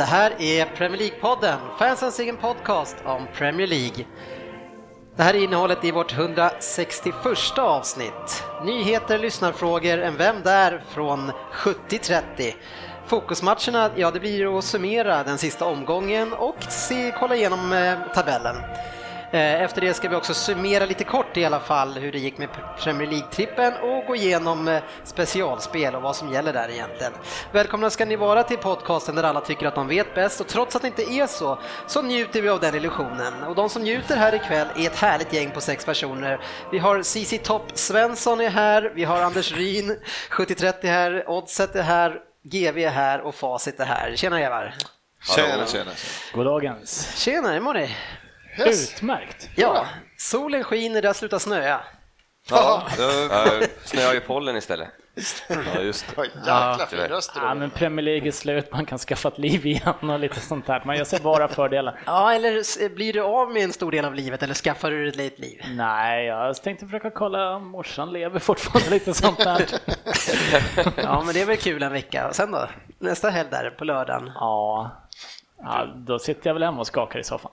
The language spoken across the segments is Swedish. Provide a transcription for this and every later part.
Det här är Premier League-podden, fansens egen podcast om Premier League. Det här är innehållet i vårt 161 avsnitt. Nyheter, lyssnarfrågor, en Vem där? från 70-30. Fokusmatcherna, ja det blir att summera den sista omgången och se, kolla igenom eh, tabellen. Eh, Efter det ska vi också summera lite kort i alla fall hur det gick med Premier League-trippen och gå igenom eh, specialspel och vad som gäller där egentligen. Välkomna ska ni vara till podcasten där alla tycker att de vet bäst och trots att det inte är så, så njuter vi av den illusionen. Och de som njuter här ikväll är ett härligt gäng på sex personer. Vi har CC Topp Svensson är här, vi har Anders Ryn, 7030 här, Oddset är här, GV är här och Facit är här. Tjena grabbar! Tjena, tjena. Goddagens. Tjena, hur mår ni? Utmärkt. Ja, solen skiner, det har slutat snöa. Ja, det- Ja, snöar ju pollen istället. ja, just det. Jäkla fin röst du Ja, men Premier League är slut, man kan skaffa ett liv igen och lite sånt där. Men jag ser bara fördelar. Ja, eller s- blir du av med en stor del av livet eller skaffar du ett litet liv? Nej, jag tänkte försöka kolla om morsan lever fortfarande, lite sånt där. Ja, men det är väl kul en vecka. Och sen då? Nästa helg där på lördagen. Ja, ja då sitter jag väl hemma och skakar i soffan.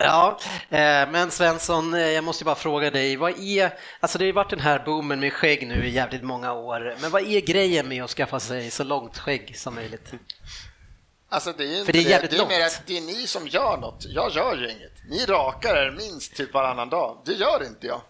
Ja, eh, men Svensson, eh, jag måste bara fråga dig, vad är, alltså det har ju varit den här boomen med skägg nu i jävligt många år, men vad är grejen med att skaffa sig så långt skägg som möjligt? Alltså det är inte det är det, är mer att det är ni som gör något. Jag gör ju inget. Ni rakar er minst typ varannan dag. Det gör inte jag.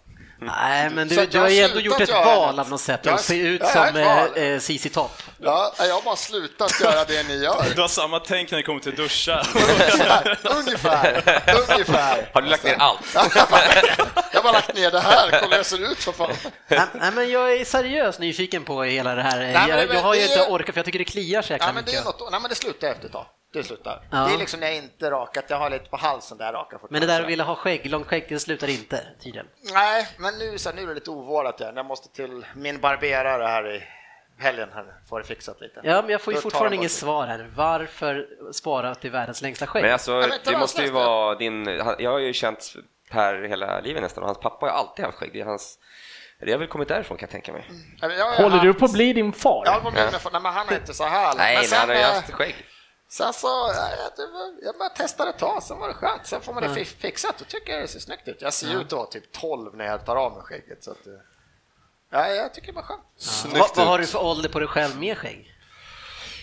Nej, men du, att du jag har ju ändå gjort ett val av något sätt och se ut som eh, eh, CC Topp. Ja, jag har bara slutat göra det ni gör. Du har samma tänk när det kommer till duscha. Ungefär, ungefär, ungefär. Har du lagt ner allt? Jag har bara lagt ner det här. Kolla hur jag ser ut för fan. Nej, nej, men jag är seriöst nyfiken på hela det här. men jag, har ju inte orkat för jag tycker det kliar så jäkla Ja, men det mycket. är något, nej, men det slutar efter ett tag. Det slutar. Ja. Det är liksom när jag inte rakat, jag har lite på halsen där jag rakar Men det där att vilja ha skägg, långt skägg, det slutar inte tydligen. Nej, men nu, så här, nu är det lite ovårdat igen. Jag måste till min barberare här i helgen här, få det fixat lite. Ja, men jag får ju Då fortfarande de inget svar här. Varför spara till världens längsta skägg? Men alltså, men det måste ju vara din... Jag har ju känt Per hela livet nästan och hans pappa har alltid haft skägg. Det är hans... Det har väl kommit därifrån kan jag tänka mig. det. Jag ju Håller du haft- på att bli din far? Ja, vad menar du? Nej, men han är inte så här. Nej, men, sen, han har ju eh, haft skägg. Sen så, ja, jag bara testade ett tag, sen var det skönt. Sen får man det fi- fixat, då tycker jag det ser snyggt ut. Jag ser ut att vara typ 12 när jag tar av mig skägget. Så att, eh, ja, jag tycker det var skönt. vad, Snyggt vad har du för ålder på dig själv med skägg?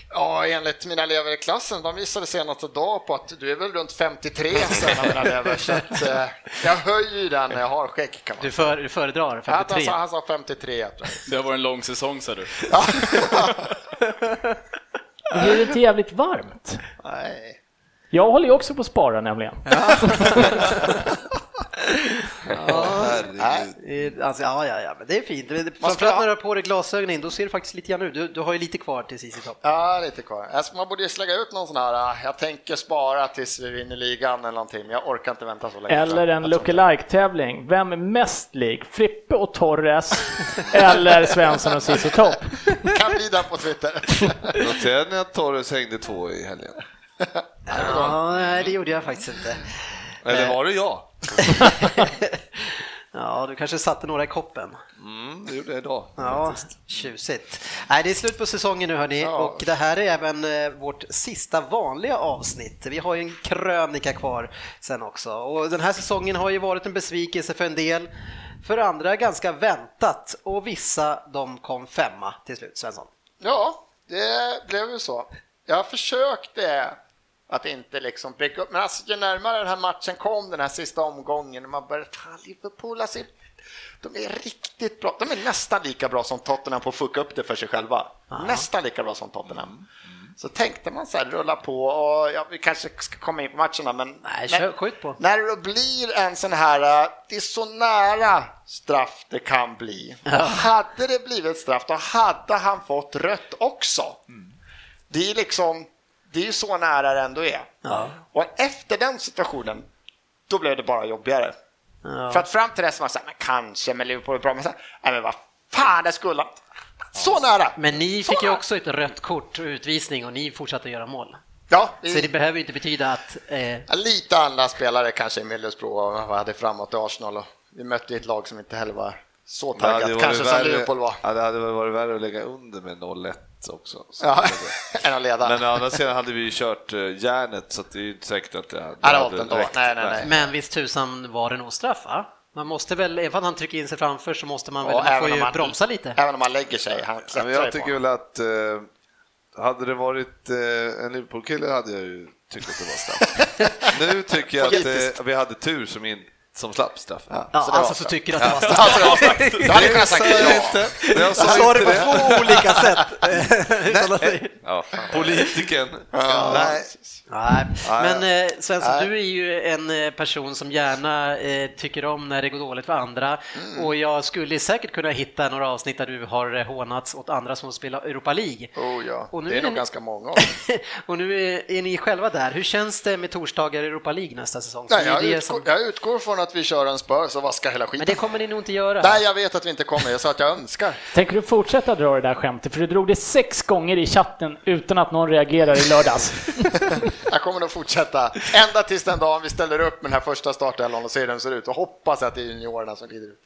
Ja, enligt mina elever i klassen, de visade senaste dag på att du är väl runt 53 sen av mina elever. Så att, eh, jag höjer ju den när jag har skägg kan man Du, för, du föredrar Ja, Han 53? sa, han sa 53 jag tror Det har varit en lång säsong sa du. Det blir lite jävligt varmt. Nej. Jag håller ju också på att spara nämligen. Herregud. Eh, Alltså, ja, ja, ja, men det är fint. Ska Framförallt när du har på dig glasögonen, då ser du faktiskt lite grann ut. Du, du har ju lite kvar till CC Topp. Ja, lite kvar. Alltså, man borde ju slänga ut någon sån här, äh, jag tänker spara tills vi vinner ligan eller någonting, men jag orkar inte vänta så länge. Eller en Att- lookalike-tävling. Vem är mest lik? Frippe och Torres eller Svensson och Cissi Topp? Kan bli där på Twitter. Noterade ni att Torres hängde två i helgen? Ja, nej, det gjorde jag faktiskt inte. Eller var det jag? Ja, du kanske satte några i koppen. Mm, det gjorde jag idag. Ja, tjusigt. Nej, det är slut på säsongen nu hörni Ja. och det här är även eh, vårt sista vanliga avsnitt. Vi har ju en krönika kvar sen också och den här säsongen har ju varit en besvikelse för en del, för andra ganska väntat och vissa de kom femma till slut, Svensson. Ja, det blev ju så. Jag försökte att inte liksom bygga upp, men alltså ju närmare den här matchen kom, den här sista omgången, och man började, fan Liverpool, alltså, de är riktigt bra. De är nästan lika bra som Tottenham på att fucka upp det för sig själva. Nästan lika bra som Tottenham. Så tänkte man så här, rulla på och ja, vi kanske ska komma in på matcherna, men Nej, när- skjut på. när det blir en sån här, äh, det är så nära straff det kan bli. Och hade det blivit straff, då hade han fått rött också. Det är liksom, det är ju så nära det ändå är. Ja. Och efter den situationen, då blev det bara jobbigare. Ja. För att fram till dess var man så här, men kanske med Liverpool är bra, men så här, nej men vad fan, det skulle han. Så nära! Men ni Så fick ju nära. också ett rött kort och utvisning och ni fortsatte göra mål. Ja, Så det behöver ju inte betyda att... Eh, Lite andra spelare kanske i Middlesbrough och hade framåt i Arsenal och vi mötte ett lag som inte heller var så Det taggat, kanske som Liverpool var. Ja, det hade väl varit värre att lägga under med 0-1 också. Så Ja, än att leda. Men å andra sidan hade vi ju kört eh, järnet så det är ju inte säkert att det hade, det inte ändå. Nej, nej, nej. men visst tusan var det nog straff va? Man måste väl, även om han trycker in sig framför så måste man väl, Ja, man får ju man- bromsa lite. Även om man lägger sig, han Ja, jag tycker väl att eh, hade det varit eh, en Liverpool-kille hade jag ju tyckt att det var straff. nu tycker jag att eh, vi hade tur som, in, som slapp straffen. Ja, Ja, så alltså så tycker du att det var straff. Alltså, det var straff. Du hade kunnat sagt ja. inte. Jag sa det på två olika sätt. Att- Ja, fan. Politikern. Ja. Nej. Nej, men eh, Svensson, Nej. du är ju en eh, person som gärna eh, tycker om när det går dåligt för andra Mm. och jag skulle säkert kunna hitta några avsnitt där du har hånats åt andra som spelar Europa League. Oh, ja. Och nu det är är nog ni- ganska många. och nu är, är ni själva där. Hur känns det med torsdagar i Europa League nästa säsong? Nej, det är jag, det utgår, som... jag utgår från att vi kör en Spurs och vaskar hela Men skiten. det kommer ni nog inte göra. Nej, jag vet att vi inte kommer. Jag sa att jag önskar. Tänker du fortsätta dra det där skämtet? För du drog det sex gånger i chatten utan att någon reagerar i lördags. Jag kommer nog fortsätta ända tills den dagen vi ställer upp med den här första startelvan och ser hur den ser ut och hoppas att det är juniorerna som glider ut.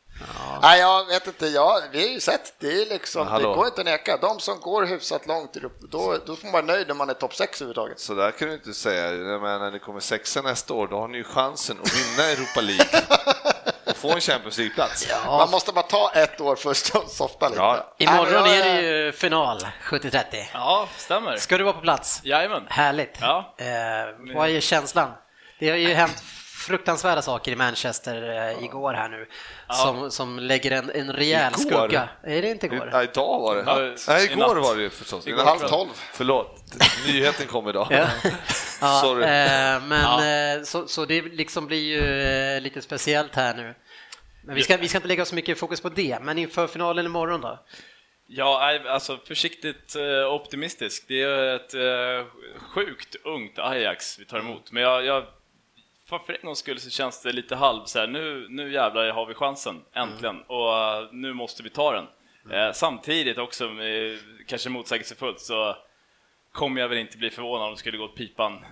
Nej, jag vet inte. Ja, vi har ju sett. Det är liksom, Men det går inte att neka. De som går hyfsat långt, upp, då, då får man vara nöjd när man är topp 6 överhuvudtaget. Så där kan du inte säga. Jag menar, när ni kommer sexa nästa år, då har ni ju chansen att vinna Europa League och få en Champions League-plats. Man måste bara ta ett år först och softa lite. Ja. Imorgon Nej, är det ju final, 70-30. Ja, stämmer. Ska du vara på plats? Jajamän. Härligt. Ja. Eh, vad är känslan? Det har ju hänt fruktansvärda saker i Manchester eh, igår här nu som, som lägger en, en rejäl Igår? skugga. Är det inte igår? Ja, idag var det. Ja, Nej, igår natt. var det ju förstås. Igår Halv tolv. Förlåt, nyheten kom idag. Ja. Ja, Sorry. eh, men eh, så, så det liksom blir ju eh, lite speciellt här nu. Men vi ska, vi ska inte lägga så mycket fokus på det, men inför finalen imorgon då? Ja, alltså försiktigt optimistisk. Det är ett sjukt ungt Ajax vi tar emot, men jag, jag för en gångs skull så känns det lite halv så här, nu, nu jävlar har vi chansen, äntligen, och eh, nu måste vi ta den. Eh, samtidigt också, kanske motsägelsefullt, så kommer jag väl inte bli förvånad om det skulle gå åt pipan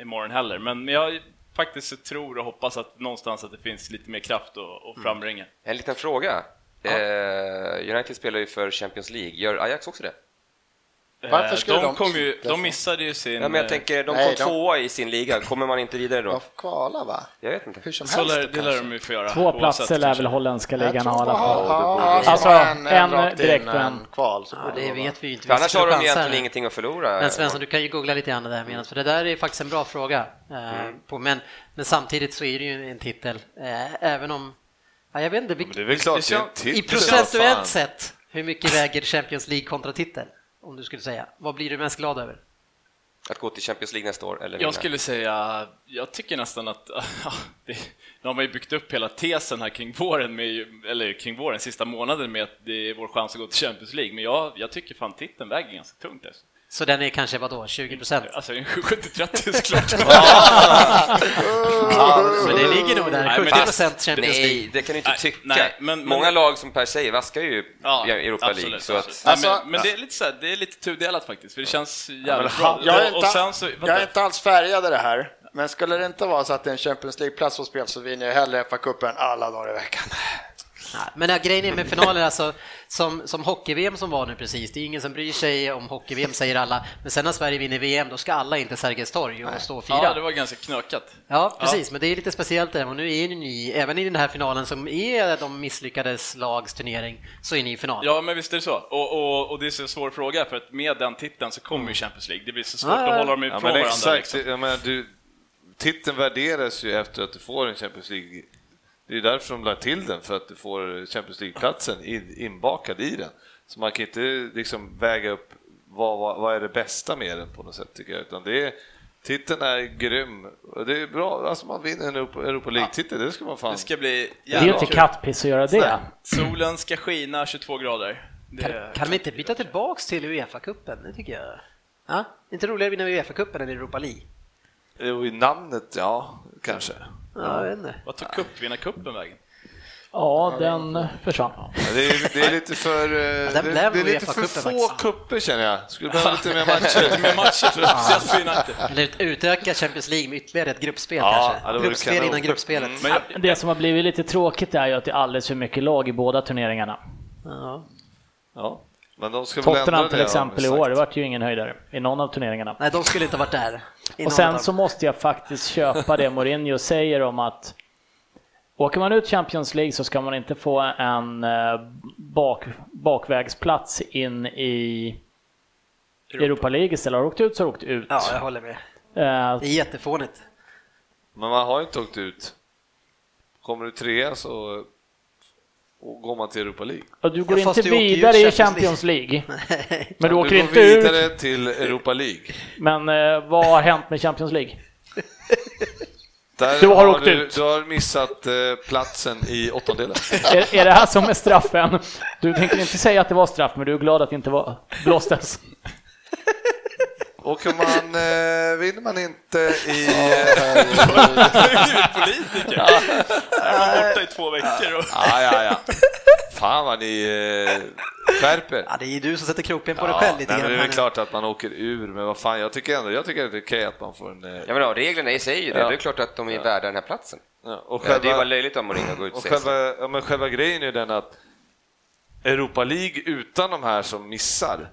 imorgon heller, men jag faktiskt tror och hoppas att någonstans att det finns lite mer kraft och, och frambringa. En liten fråga. Eh, United spelar ju för Champions League. Gör Ajax också det? Varför Eh, skulle de, de kom ju, de missade ju sin... Ja, men jag eh, tänker, de Nej, kom de- tvåa i sin liga. Kommer man inte vidare då? De får kvala, va? Jag vet inte. Hur som Så helst. lär, det lär de ju få göra. Två platser lär väl holländska ligan ha i alla fall. Alltså, Alltså, en, direkt och en kval. Så Ja, det vara. vet vi ju inte. För annars har de egentligen ingenting att förlora. Men Svensson, du kan ju googla lite grann där medan, för det där är faktiskt en bra fråga. eh, Mm. På, men, men samtidigt så är det ju en titel, eh, även om, ja, jag vet inte, det är väl klart det är en titel. i procentuellt sett, hur mycket väger Champions League kontra titel? Om du skulle säga. Vad blir du mest glad över? Att gå till Champions League nästa år eller vinna. Jag skulle säga, jag tycker nästan att, det, nu har man ju byggt upp hela tesen här kring våren, med, eller kring våren, sista månaden med att det är vår chans att gå till Champions League, men jag, jag tycker fan titeln väger ganska tungt. Alltså, Så den är kanske vadå, 20 procent? alltså 70-30 såklart. Men det ligger nog där, Nej, men 70 det- procent Champions League. Nej, det kan du inte Nej, tycka. nej, men- men- Många lag som Per säger vaskar ju Ja, Europa absolut, League. Så att, absolut. Alltså- men, men det är lite så här, det är lite tudelat faktiskt, för det känns jävligt bra. Jag är, inte, och sen så, jag är inte alls färgad i det här, men skulle det inte vara så att det är en Champions League-plats på spel så vinner jag hellre FA-cupen alla dagar i veckan. Nej, Men ja, grejen är med finaler, alltså, som, som hockey-VM som var nu precis, det är ingen som bryr sig om hockey-VM säger alla, men sen när Sverige vinner VM då ska alla in till Sergels torg och stå och fira. Ja, det var ganska knökat. Ja, precis, men det är lite speciellt där och nu är ni, även i den här finalen som är de misslyckades lags turnering, så är ni i final. Ja, men visst är det så. Och, och, och det är så svår fråga, för att med den titeln så kommer ju Champions League. Det blir så svårt Ja, ja. att hålla dem Ja, ifrån men varandra. exakt. Liksom. Jag menar, du, titeln värderas ju efter att du får en Champions League. Det är därför de lade till den, för att du får Champions League-platsen in, inbakad i den. Så man kan inte liksom väga upp vad, vad, vad är det bästa med den på något sätt, tycker jag. Utan det är, titeln är grym. Och det är bra, alltså man vinner en Europa, League-titel, det ska man fan... Det ska bli Det är inte kattpiss att göra det. Solen ska skina 22 grader. Det... Kan, kan de inte byta tillbaks till Uefa-cupen? Det tycker jag. Ja, inte roligare att vinna Uefa-cupen än Europa League? Jo, i namnet, ja, kanske. Ja, jag vet inte. Vad tog cupvinnarcupen vägen? Ja, den försvann. Det är, det är lite för, eh, den det, blev det är lite för få kupper känner jag. Skulle behöva lite mer matcher. Med matcher för. Eller ut- utöka Champions League med ytterligare ett gruppspel Ja, kanske. Gruppspel innan gruppspelet. Mm. Men jag, Det som har blivit lite tråkigt är ju att det är alldeles för mycket lag i båda turneringarna. Ja. Ja, men de ska Tottenham till exempel i år, det vart ju ingen höjdare i någon av turneringarna. Nej, de skulle inte ha varit där. Och sen så måste jag faktiskt köpa det Mourinho säger om att åker man ut Champions League så ska man inte få en eh, bak, bakvägsplats in i Europa League istället. Har du åkt ut så har du åkt ut. Ja, jag håller med. Eh, Det är jättefånigt. Men man har ju inte åkt ut. Kommer du trea så och går man till Europa League. och du går Ja, inte du vidare i Champions Champions League. Men du åker du går inte ut. vidare till Europa League. Men eh, vad har hänt med Champions League? Där Du har åkt du, ut. Du har missat eh, platsen i åttondelen. Är, är det här som är straffen? Du tänker inte säga att det var straff, men du är glad att det inte var blåstes. Åker man, eh, vinner man inte i... politiker. Jag var borta i två veckor. Och... Ja, ja, ja. Fan vad ni eh, skärper. Ja, det är ju du som sätter krokben på dig Ja, själv lite nej, men grann. det är här väl nu. klart att man åker ur, men vad fan, jag tycker ändå jag tycker att det är okej att man får en... Eh, Ja, men ja, reglerna i sig är ju det. Ja. Det är klart att de är värda den här platsen. ja, och Ja, det är ju bara löjligt om Mourinho går ut och och säger så. själva, ja, men själva grejen är ju den att Europa League utan de här som missar,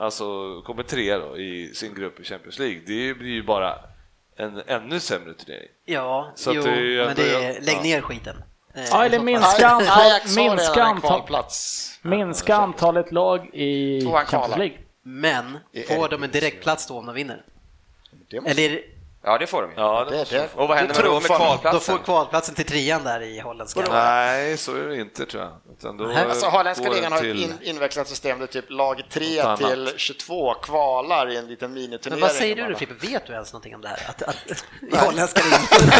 alltså kommer trea då i sin grupp i Champions League, det blir ju bara en ännu sämre turnering. Ja, Så att jo, det ju men det är, lägg ja. ner skiten. Eh, Ja, i eller minska antal, minska antal, minska antalet lag i Champions. League. Men får de en direktplats då om de vinner? Eller Ja, det får de ju. Ja, det, det. Och vad händer då tror med fan- då kvalplatsen? får kvalplatsen till trean där i holländska. Nej, så är det inte tror jag. Utan då Nej. Alltså holländska ligan har ett in, invecklat system där typ lag 3 Något annat. till 22 kvalar i en liten Men miniturnering. vad säger du då Frippe, vet du ens någonting om det här? Att, att, I holländska ligan?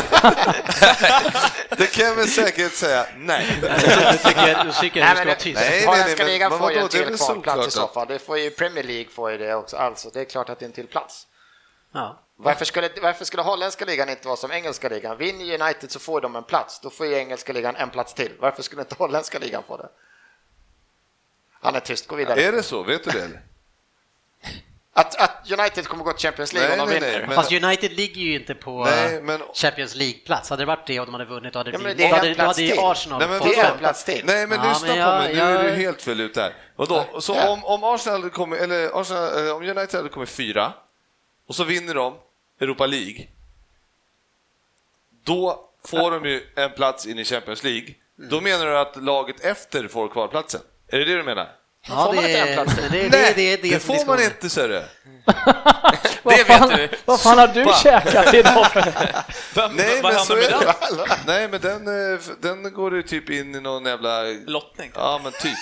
Det kan jag med säkerhet säga nej. Du tycker, du tycker att du ska Nej, men vara det- tyst? Nej, nej, Holländska men- ligan men får ju en till väl kvalplats i så fall. Det får ju Premier League får ju det också. Alltså, det är klart att det är en till plats. Ja. Varför skulle, varför skulle holländska ligan inte vara som engelska ligan? Vinner United så får de en plats, då får ju engelska ligan en plats till. Varför skulle inte holländska ligan få det? Han är tyst, gå vidare. Är det så? Vet du det? Att, att United kommer gå till Champions League Nej, om de nej, vinner. nej, men- Fast United ligger ju inte på Nej, men- Champions League-plats. Hade det varit det och de hade vunnit, då hade det Ja, men blivit... det är då hade, då hade ju. Arsenal Nej, men fått Det är en plats till. Nej, men Ja, lyssna men på jag- mig, nu är jag- du helt fel ute här. Vadå? Så Ja. om, om Arsenal hade kommit, eller Arsenal, eh, om United hade kommit fyra och så vinner de Europa League, då får de ju en plats in i Champions League. Då menar du att laget efter får kvalplatsen? Är det det du menar? Ja, får man det, inte en plats det, Nej, det, det, det får man inte, ser du. Vad Det fan, vet du. vad fan har du käkat idag? Vem, Nej, vad men så händer med är den? det. Nej, men den, eh, den går ju typ in i någon jävla... Lottning? Ja, men typ.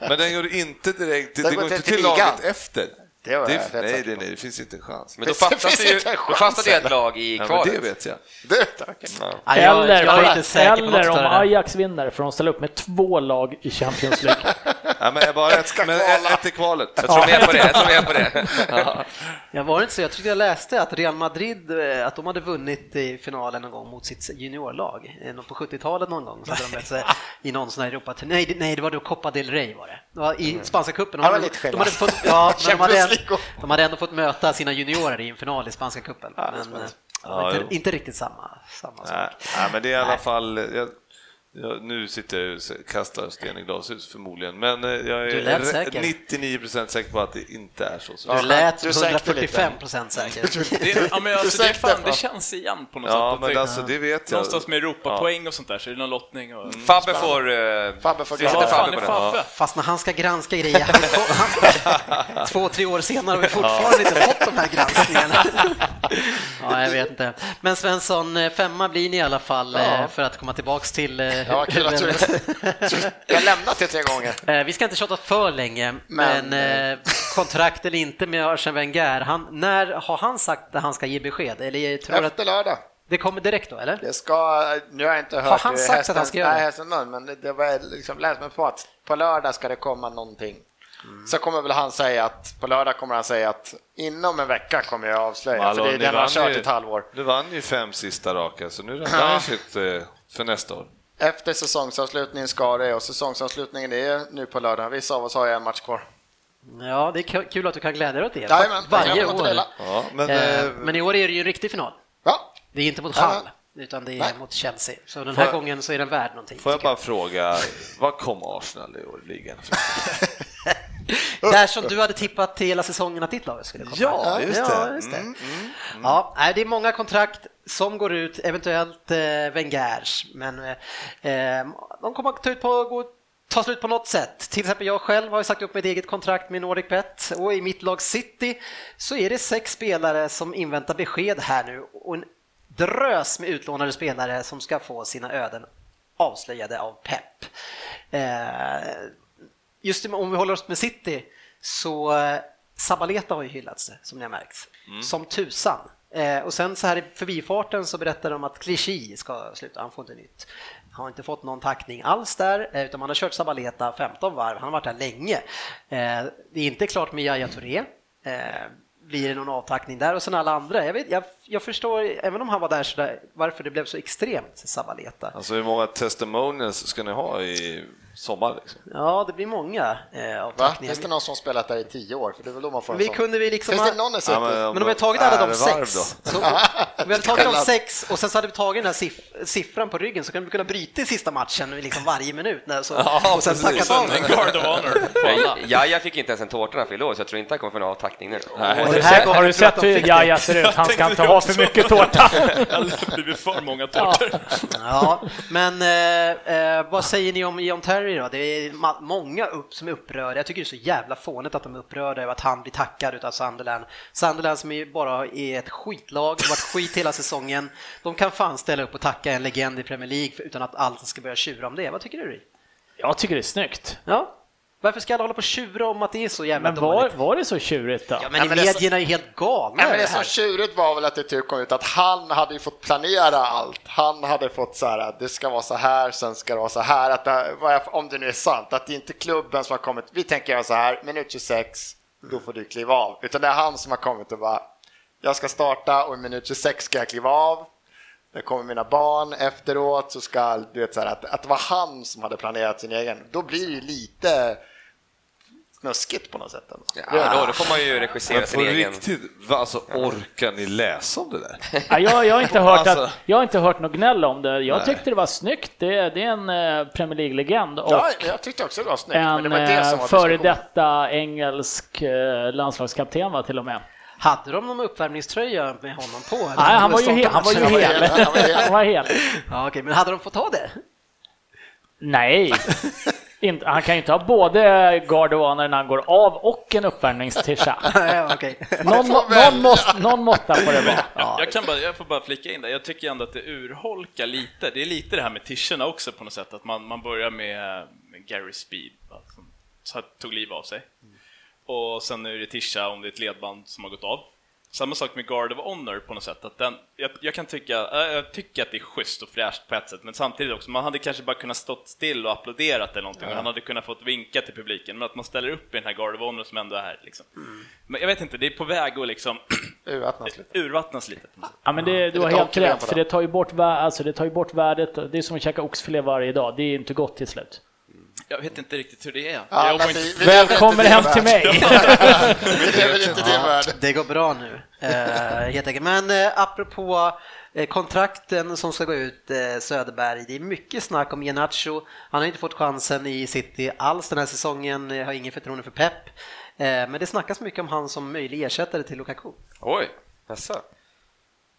Men den går inte direkt, det går inte till laget efter. Det var Det, jag rätt nej, det, på. nej, det finns inte en chans. Men då fattas det ju, då fattas det ett lag i Ja, kvalet. det vet jag. Det, okej. Ja. Ja, Eller, jag är inte säker eller om. Ajax vinner får de ställa upp med två lag i Champions League. Ja, men bara ett, men ett i kvalet. Jag tror mer på det. Jag tror mer på det. Ja. Jag var inte så, jag tyckte jag läste att Real Madrid, eh, att de hade vunnit i finalen någon gång mot sitt juniorlag, eh, någon på 70-talet någon gång, så hade de väl, eh, i någon sån här Europa nej, det- nej, det var då Copa del Rey var det. I spanska cupen. De, de, hade fått, ja, de, hade, de hade ändå fått möta sina juniorer i en final i spanska cupen. Men, eh, Ja, inte, inte riktigt samma, samma sak. Nej, men det är i alla fall... Jag, jag, nu sitter jag och kastar sten i glashus förmodligen, men eh, jag är lät re- säker. 99% säker på att det inte är så. så. Du lät du sänkte 145 procent säker. Det, ja, men alltså, det, fan, det känns igen på något Ja, sätt. men alltså det vet jag. Någonstans med Europapoäng och sånt där så är det någon lottning. Och... Fabbe får... Uh, Fabbe får fan Fabbe på den. Fabbe? Fast när han ska granska grejer, han, två, tre år senare har vi fortfarande inte fått de här granskningarna. Ja, jag vet inte. Men Svensson, eh, femma blir ni i alla fall eh, för att komma tillbaks till... eh, Ja, kul att du... Jag har lämnat det tre gånger. Eh, Vi ska inte tjata för länge, men, Men, eh, kontrakt eller inte med Arsene Wenger, han, när har han sagt att han ska ge besked? Eller tror du att Efter lördag. det kommer direkt då, eller? Det ska, nu har jag inte hört han hur sagt att han ska göra det? nej, hästen men det, det var liksom läst mig på att på lördag ska det komma någonting. Så kommer väl han säga att på lördag kommer han säga att inom en vecka kommer jag avslöja, Hallå, för det är den han har kört ju- ett halvår. Du vann ju fem sista raka, så nu räddar han sitt eh, för nästa år. Efter säsongsavslutningen ska det och säsongsavslutningen är nu på lördag. Vissa av oss har ju en match kvar. Ja, det är kul- att du kan glädja dig åt det. Jajamän, Varje jag år. Ja, men, Eh, eh, Men i år är det ju en riktig final. Ja, Det är inte mot Ja, Hull, utan det är Nej. mot Chelsea. Så den här jag- gången så är den värd någonting. får jag bara fråga, vad kom Arsenal i år i ligan? Där som du hade tippat till hela säsongen att ditt lag skulle komma. Ja, just det. Ja, just det. Ja, nej, det är många kontrakt som går ut, eventuellt eh, Wengers, men eh, eh, de kommer att ta, ut på, gå, ta slut på något sätt. Till exempel jag själv har ju sagt upp mitt eget kontrakt med Nordic Bet och i mitt lag City så är det sex spelare som inväntar besked här nu och en drös med utlånade spelare som ska få sina öden avslöjade av Pep. Eh, just om vi håller oss med City så eh, Sabaleta har ju hyllats som ni har märkt, som tusan. Eh, och sen så här i förbifarten så berättar de att Clichy ska sluta, han får inte nytt. Han har inte fått någon tackning alls där, eh, utan man har kört Sabaleta 15 varv, han har varit där länge. Eh, det är inte klart med Yahya Touré. Eh, blir det någon avtackning där och sen alla andra. Jag, vet, jag, jag förstår, även om han var där, så där varför det blev så extremt Sabaleta. Alltså hur många testimonials ska ni ha i sommar? Liksom? Ja, det blir många eh, va? avtackningar. Finns det någon som spelat där i tio år? För det är väl då man får Vi kunde vi liksom Finns det någon? Ja, men- Men om vi har tagit alla de sex, då? så, om vi hade tagit de sex och sen så hade vi tagit den här siff- siffran på ryggen så kan vi kunna bryta i sista matchen liksom varje minut. När, så, Ja, och sen tackat av. En guard of honor. Ja, jag fick inte ens en tårta när han fyllde år, så jag tror inte han kommer få någon avtackning nu. Den här har du jag sett hur. Jaja ser ut? Han ska inte ha för mycket tårta. Det har blivit för många tårtor. Ja, men eh, eh, vad säger ni om John Terry då? Det är många upp som är upprörda. Jag tycker det är så jävla fånigt att de är upprörda över att han blir tackad utav Sunderland. Sunderland som ju bara är ett skitlag, varit skit hela säsongen. De kan fan ställa upp och tacka en legend i Premier League utan att allt ska börja tjura om det. Vad tycker du? Jag tycker det är snyggt. Ja, varför ska alla hålla på och tjura om att det är så jävla Men var, dåligt? var det så tjurigt då? Ja, men Ja, men det är så- medierna är helt galna Nej, men det det som tjurigt var väl att det typ kom ut att han hade ju fått planera allt. Han hade fått så här att det ska vara så här, sen ska det vara så här. Att det, om det nu är sant, att det är inte klubben som har kommit. Vi tänker göra så här, minut 26, då får du kliva av. Utan det är han som har kommit och bara, jag ska starta och i minut 26 ska jag kliva av. Det kommer mina barn efteråt så ska, du vet så här, att, att det var han som hade planerat sin egen. Då blir det ju lite snuskigt på något sätt. ändå. Ja, då, då får man ju regissera sin på egen. riktigt, alltså orkar ni läsa om det där? Ja, jag, jag, har inte hört Alltså- att, jag har inte hört något gnäll om det. Jag Nej. tyckte det var snyggt. Det, det är en eh, Premier League-legend och Ja, jag tyckte också det var snyggt. men det en var det som eh, var före detta engelsk eh, landslagskapten var till och med. Hade de någon uppvärmningströja med honom på? eller? Nej, han var ju, he, han var ju hel. hel, han var hel. Han var hel. Ja, okej, men hade de fått ta det? Nej, inte, han kan ju inte ha både Guard of Honor när han går av och en uppvärmningstisha. Ja. Någon, någon, måste, någon måtta får det vara. Jag, jag, kan bara, jag får bara flika in där, jag tycker ändå att det urholkar lite. Det är lite det här med tischerna också på något sätt, att man, man börjar med, Gary Speed, som tog liv av sig. Och sen är det tisha om det är ett ledband som har gått av. Samma sak med Guard of Honor på något sätt. Att den, jag, jag kan tycka, äh, jag tycker att det är schysst och fräscht på ett sätt, men samtidigt också, man hade kanske bara kunnat stått still och applåderat eller någonting, och han hade kunnat fått vinka till publiken, men att man ställer upp i den här Guard of Honor som ändå är här. Liksom. Men jag vet inte, det är på väg att liksom Urvattnas lite. urvattnas lite. Ja, men det, du har helt rätt, för det. tar ju bort, alltså, det tar ju bort värdet. Det är som att käka oxfilé varje dag. Det är inte gott till slut. Jag vet inte riktigt hur det är. Ja, jag vi- vi Välkommen hem till mig! Vi lever inte det går bra nu, eh, helt enkelt. Men eh, apropå eh, kontrakten som ska gå ut, eh, Söderberg, det är mycket snack om Iheanacho. Han har inte fått chansen i City alls den här säsongen, eh, har ingen förtroende för Pep. Eh, men det snackas mycket om han som möjlig ersättare till Lukaku. Oj, jaså?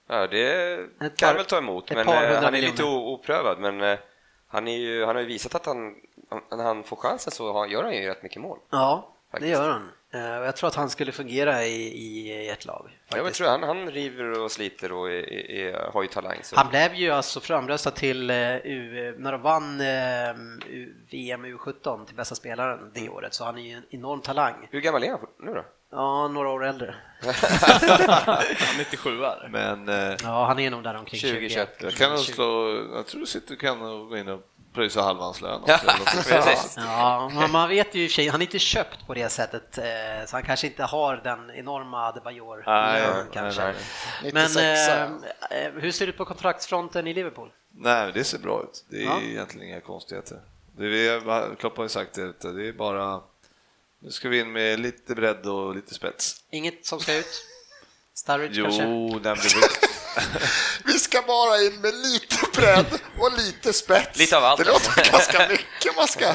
Ja, det kan jag väl ta emot, men eh, han är lite miljoner. o- oprövad. Men eh, han, är ju, han har ju visat att han, när han får chansen så gör han ju rätt mycket mål. Ja, det Faktiskt. gör han. Eh, jag tror att han skulle fungera i, i ett lag. Ja, jag faktiskt. tror han, han river och sliter och är, är, är, har ju talang. Så. Han blev ju alltså framröstad till eh, U, när de vann eh, U, VM U17 till bästa spelaren det året, så han är ju en enorm talang. Hur gammal är han nu då? Ja, några år äldre. Han 97 är. Men Ja, han är nog där omkring 20, 20. 21. jag kan nog slå, jag tror City kan nog gå in och pröjsa halva hans lön. Ja, men man vet ju i och för sig, han är inte köpt på det sättet, eh, så han kanske inte har den enorma Adebayor Nej, lön nej, kanske. nej. Men 96, eh, eh, hur ser det ut på kontraktsfronten i Liverpool? Nej, det ser bra ut. Det är Ja. egentligen inga konstigheter. Det är, Klopp har ju sagt det, det är bara... Nu ska vi in med lite bredd och lite spets. Inget som ska ut? Sturridge Jo, kanske? nej, men det Vi ska bara in med lite bredd och lite spets. Lite av allt. Det låter ganska mycket man ska...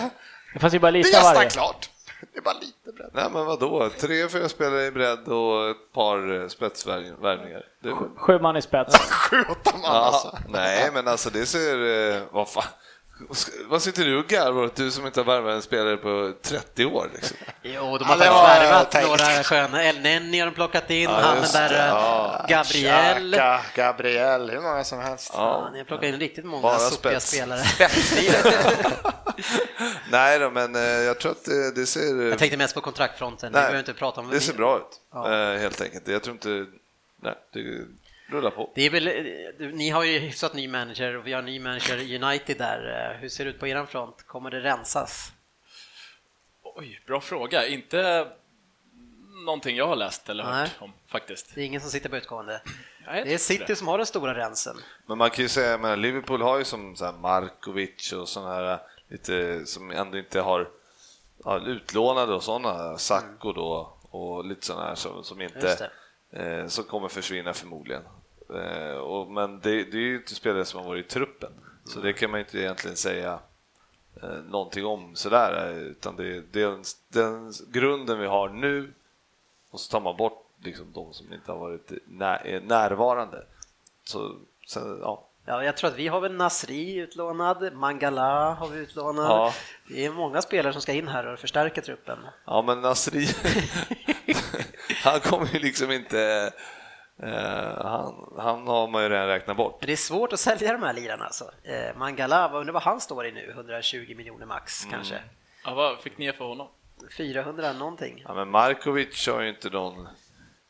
Det fanns ju bara Det lite är av nästan varje. klart. Det är bara lite bredd. nej, men vadå? Tre, fyra spelare i bredd och ett par eh, spetsvärvningar. Det, Sju man i spets. Sju, åtta man ja, alltså. nej, men alltså det ser... eh, Vad fan? Vad sitter du och garvar åt, du som inte har värvat en spelare på 30 år? Liksom. Jo, de har det faktiskt värvat några sköna. El Nenni har de plockat in, Ja, han den där det, eh, ja. Gabriel. Xhaka, Gabriel, hur många som helst. Ja, ni har plockat in riktigt många Bara sopiga spets. spelare. Nej då, men eh, jag tror att det, det ser... Jag tänkte mest på kontraktfronten, vi Nej, behöver inte prata om Det ser bra ut, Ja. eh, helt enkelt. Jag tror inte... Nej, det rullar på. Det är väl, eh, ni har ju hyfsat ny manager och vi har ny manager i United där. Eh, Hur ser det ut på eran front? Kommer det rensas? Oj, bra fråga. Inte någonting jag har läst eller hört Nej. om faktiskt. Det är ingen som sitter på utgående. Det är City som har den stora rensen. Men man kan ju säga, men Liverpool har ju som så här Markovic och sådana här eh, lite som ändå inte har ja, utlånade och sådana, Sacco då och lite sådana här som, som inte eh, som kommer försvinna förmodligen. Eh, och, men det, det är ju inte spelare som har varit i truppen, så det kan man inte egentligen säga eh, någonting om sådär, eh, utan det, det är den, den grunden vi har nu och så tar man bort liksom de som inte har varit när, är närvarande. Så, sen, ja, Ja, jag tror att vi har väl Nasri utlånad, Mangala har vi utlånad. Ja. Det är många spelare som ska in här och förstärka truppen. Ja, men Nasri, han kommer ju liksom inte... Eh, han, han har man ju redan räknat bort. Det är svårt att sälja de här lirarna alltså. Eh, Mangala, vad undrar vad han står i nu? 120 miljoner max Mm. kanske? Ja, vad fick ni för honom? 400 någonting. Ja, men Markovic har ju inte någon...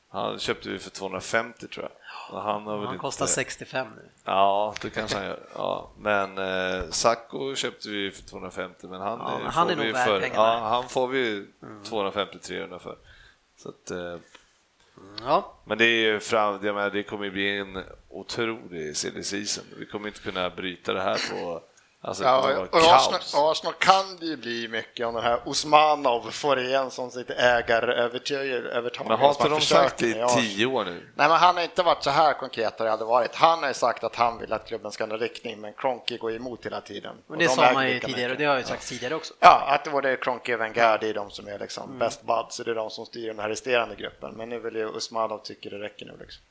Han köpte vi för 250 tror jag. Och han har väl Han inte... kostar 65 nu. Ja, det kanske han gör. Ja, men eh, Sacco köpte vi för 250, men han, Ja, men han får är nog vi värd för, pengarna. Ja, han får vi 250-300 för. Så att, eh, Ja, Men det, är ju fram, menar, det kommer ju bli en otrolig silly season. Vi kommer inte kunna bryta det här på... Alltså, Ja, och Arsenal. Arsenal kan det ju bli mycket om den här Osmanov får igen som sitt ägarövertagande. Men har inte de sagt det i tio år nu? Nej, men han har inte varit så här konkret har det aldrig varit. Han har ju sagt att han vill att klubben ska ändra riktning, men Kroenke går emot hela tiden. men det de sa man ju tidigare och det har jag ju sagt tidigare också. Ja, att det var det Kroenke och Wenger, det är de som är liksom Mm. best buds, så det är de som styr den här resterande gruppen. Men nu vill ju Usmanov tycker det räcker nu liksom.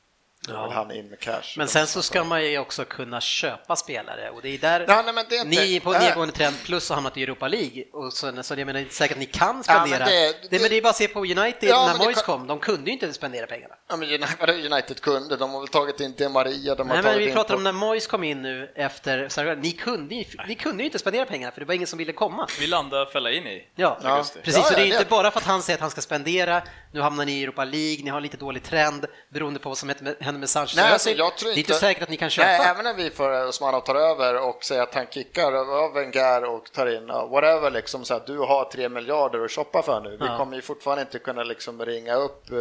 Ja. han in med cash. Men sen så ska man ju också kunna köpa spelare och det är där Ja, nej, men det är inte- ni är på äh. nedgående trend plus har hamnat i Europa League. Och så, så jag menar, det är säkert att ni kan spendera. men det- det, men det är bara att se på United Ja, när det Moyes kan- kom, de kunde ju inte spendera pengarna. Ja, men United, United kunde, de har väl tagit in Di Maria, de har Nej, men vi in pratar på- om när Moyes kom in nu efter, så här, ni kunde, ju, ni kunde ju inte spendera pengarna för det var ingen som ville komma. Vi landade Fellaini. Ja, Ja. precis. Ja, så det är ja, inte det- bara för att han säger att han ska spendera, nu hamnar ni i Europa League, ni har lite dålig trend beroende på vad som händer med Sanchez. Nej, alltså, jag tror Det är inte säkert att ni kan köpa. Nej, även när vi får Osmanov tar över och säger att han kickar av Wenger och tar in ja, whatever, liksom så att du har tre miljarder att shoppa för nu. Vi Ja. kommer ju fortfarande inte kunna liksom ringa upp eh,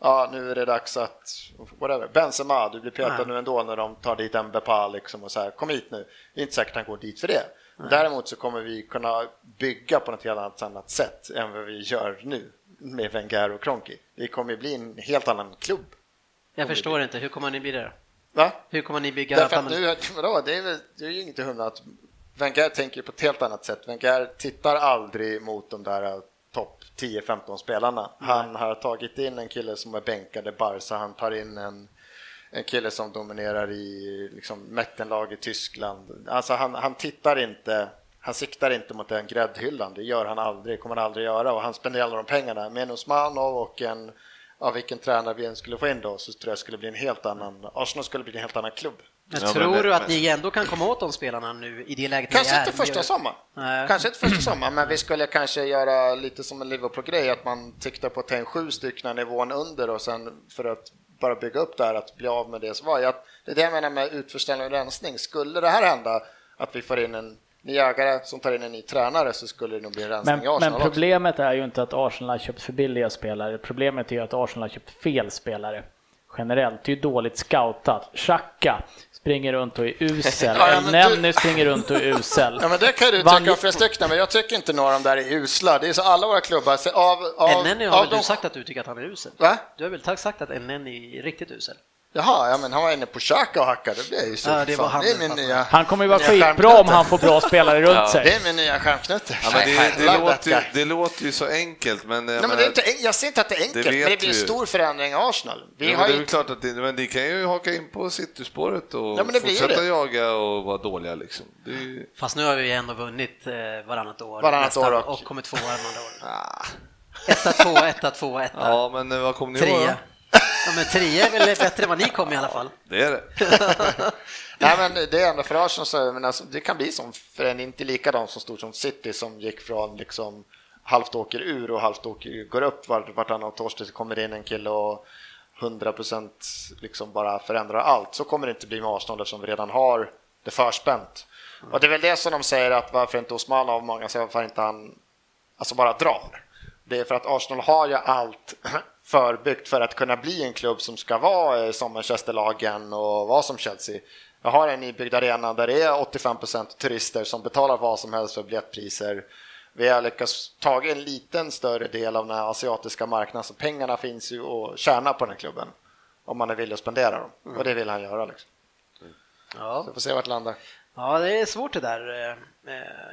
Ja, nu är det dags att, whatever, Benzema, du blir petad Nej. nu ändå när de tar dit Mbappé liksom och så här, kom hit nu. Det är inte säkert att han går dit för det. Däremot så kommer vi kunna bygga på något helt annat, sätt än vad vi gör nu med Wenger och Kroenke. Det kommer ju bli en helt annan klubb. Jag förstår inte, hur kommer ni bli det? Va? Hur kommer ni bygga? Därför att nu, vadå, det är, väl, det är ju inget hundra att Wenger tänker på ett helt annat sätt. Wenger tittar aldrig mot de där eh, topp 10-15 spelarna. Han har tagit in en kille som är bänkad i Barca, han tar in en, en kille som dominerar i liksom, Mettenlag i Tyskland. Alltså han, han tittar inte han siktar inte mot den gräddhyllan, det gör han aldrig, kommer han aldrig göra och han spenderar alla de pengarna. Med en Osmanov och en, ja, vilken tränare vi än skulle få in då, så tror jag skulle bli en helt annan, Arsenal skulle bli en helt annan klubb. Men Ja, men tror det- du att men- ni ändå kan komma åt de spelarna nu i det läget Kanske inte första sommaren. Kanske inte första sommaren, men vi skulle kanske göra lite som en Liverpool-grej, att man siktar på att ta in sju stycken nivån under och sen för att bara bygga upp det här, att bli av med det som var. Jag, det är det jag menar med utförsäljning och rensning. Skulle det här hända, att vi får in en ny ägare som tar in en ny tränare så skulle det nog bli en rensning Men, i Arsenal men också. problemet är ju inte att Arsenal har köpt för billiga spelare. Problemet är ju att Arsenal har köpt fel spelare. Generellt, det är ju dåligt scoutat. Xhaka springer runt och är usel. Ja, ja, men El du- Nenny springer runt och är usel. Ja, men det kan du Vann- tycka om stycken, men jag tycker inte några av dem där är usla. Det är så alla våra klubbar, så av, av, Elneny har av väl de- du sagt att du tycker att han är usel? Va? Du har väl sagt att Elneny är riktigt usel? Jaha, ja, men han var inne på Xhaka och hackade, det blir ju så. Ja, det var han det är min fast- nya... Han kommer ju vara skitbra om han får bra spelare runt Ja. sig. Det är min nya stjärnknutte. Ja, det, det, that låter, ju, det låter ju så enkelt, men, jag Nej, men det är inte, jag ser inte att det är enkelt, Det men det blir en ju. stor förändring i Arsenal. Vi ja, har men det är ju, klart att det, men de kan ju haka in på City-spåret och Ja, men det blir fortsätta det. jaga och vara dåliga liksom. Det är, ju- Fast nu har vi ändå vunnit eh, varannat år. Varannat nästan, år och- och kommit tvåa andra åren. ah, Etta, tvåa, etta, tvåa, etta. ja, men vad kom ni Trea. Ja, men trea är väl bättre än vad ni kom i alla fall. Det är det. Nej, men det är ändå för Arsenal så, men alltså, det kan bli som för en inte likadant så stort som City som gick från liksom halvt åker ur och halvt åker går upp vart, vartannat år så kommer det in en kille och 100% liksom bara förändrar allt. Så kommer det inte bli med Arsenal eftersom vi redan har det förspänt. Och det är väl det som de säger att varför inte Osman av många säger varför inte han alltså bara drar. Det är för att Arsenal har ju allt förbyggt för att kunna bli en klubb som ska vara eh, som Manchesterlagen och vara som Chelsea. Jag har en nybyggd arena där det är 85% turister som betalar vad som helst för biljettpriser. Vi har lyckats ta en liten större del av den asiatiska marknaden så pengarna finns ju att tjäna på den här klubben om man är villig att spendera dem. Och det vill han göra. Liksom. Ja. Så vi får se vart det landar. ja, det är svårt det där. eh,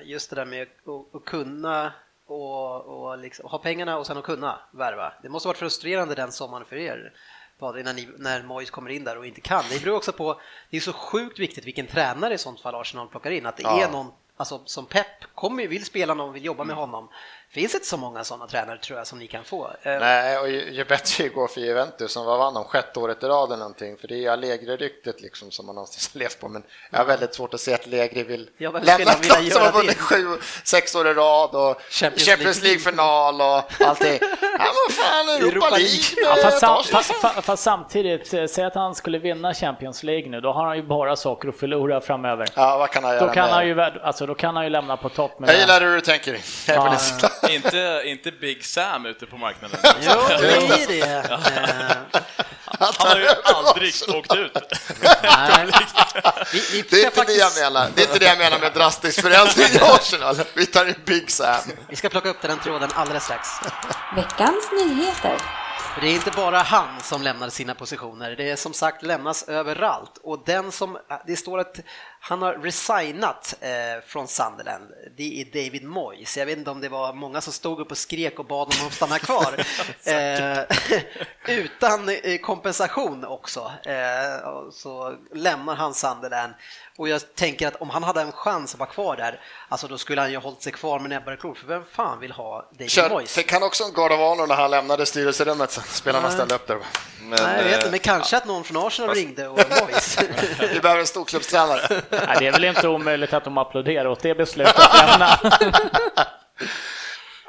Just det där med att kunna och, och liksom, ha pengarna och sen att kunna värva. Det måste varit frustrerande den sommaren för er. När, ni, när Moyes kommer in där och inte kan. Det beror också på, det är så sjukt viktigt vilken tränare i sånt fall Arsenal plockar in. Att det Ja. är någon, alltså som Pep, kommer, vill spela någon, vill jobba med honom. Finns inte så många sådana tränare tror jag som ni kan få. Eh, Nej, och ju, ju bättre det går för Juventus som var vann om sjätte året i rad eller någonting, för det är Allegri-ryktet liksom som man någonstans har levt på, men jag har väldigt svårt att se att Allegri vill Ja, lämna ett lag som har vunnit det? sju, sex år i rad och Champions Champions, League. League-final och allting. Ja, men fan, Europa, Europa League. Ja, med fast, sam, fast, fast, samtidigt, eh, säg att han skulle vinna Champions League nu, då har han ju bara saker att förlora framöver. Ja, vad kan han göra Då kan, med- han ju, alltså, då kan han ju lämna på topp med Jag gillar hur du tänker. Jag är på Ja. Inte, inte Big Sam ute på marknaden. Jo, det är det. Eh, Han har ju aldrig åkt ut. nej. Vi, vi Det är inte det jag faktiskt, menar. Det är inte det jag menar med drastisk förändring i Arsenal. Vi tar in Big Sam. vi ska plocka upp den tråden alldeles strax. Veckans nyheter. Det är inte bara han som lämnar sina positioner, det är som sagt lämnas överallt. Och den som, det står att han har resignat eh, från Sunderland, det är David Moyes. Jag vet inte om det var många som stod upp och skrek och bad honom att stanna kvar. eh, utan eh, kompensation också. Eh, så lämnar han Sunderland. Och jag tänker att om han hade en chans att vara kvar där, alltså då skulle han ju ha hållit sig kvar med näbbar och klor. För vem fan vill ha David Kör, Moyes? fick han också en Guard of Honor när han lämnade styrelserummet sen spelarna Nej. ställde upp där. Men, Nej, jag vet inte, men kanske att någon från Arsenal ringde och Moyes. Vi behöver en storklubbstränare. Nej, det är väl inte omöjligt att de applåderar åt det beslutet.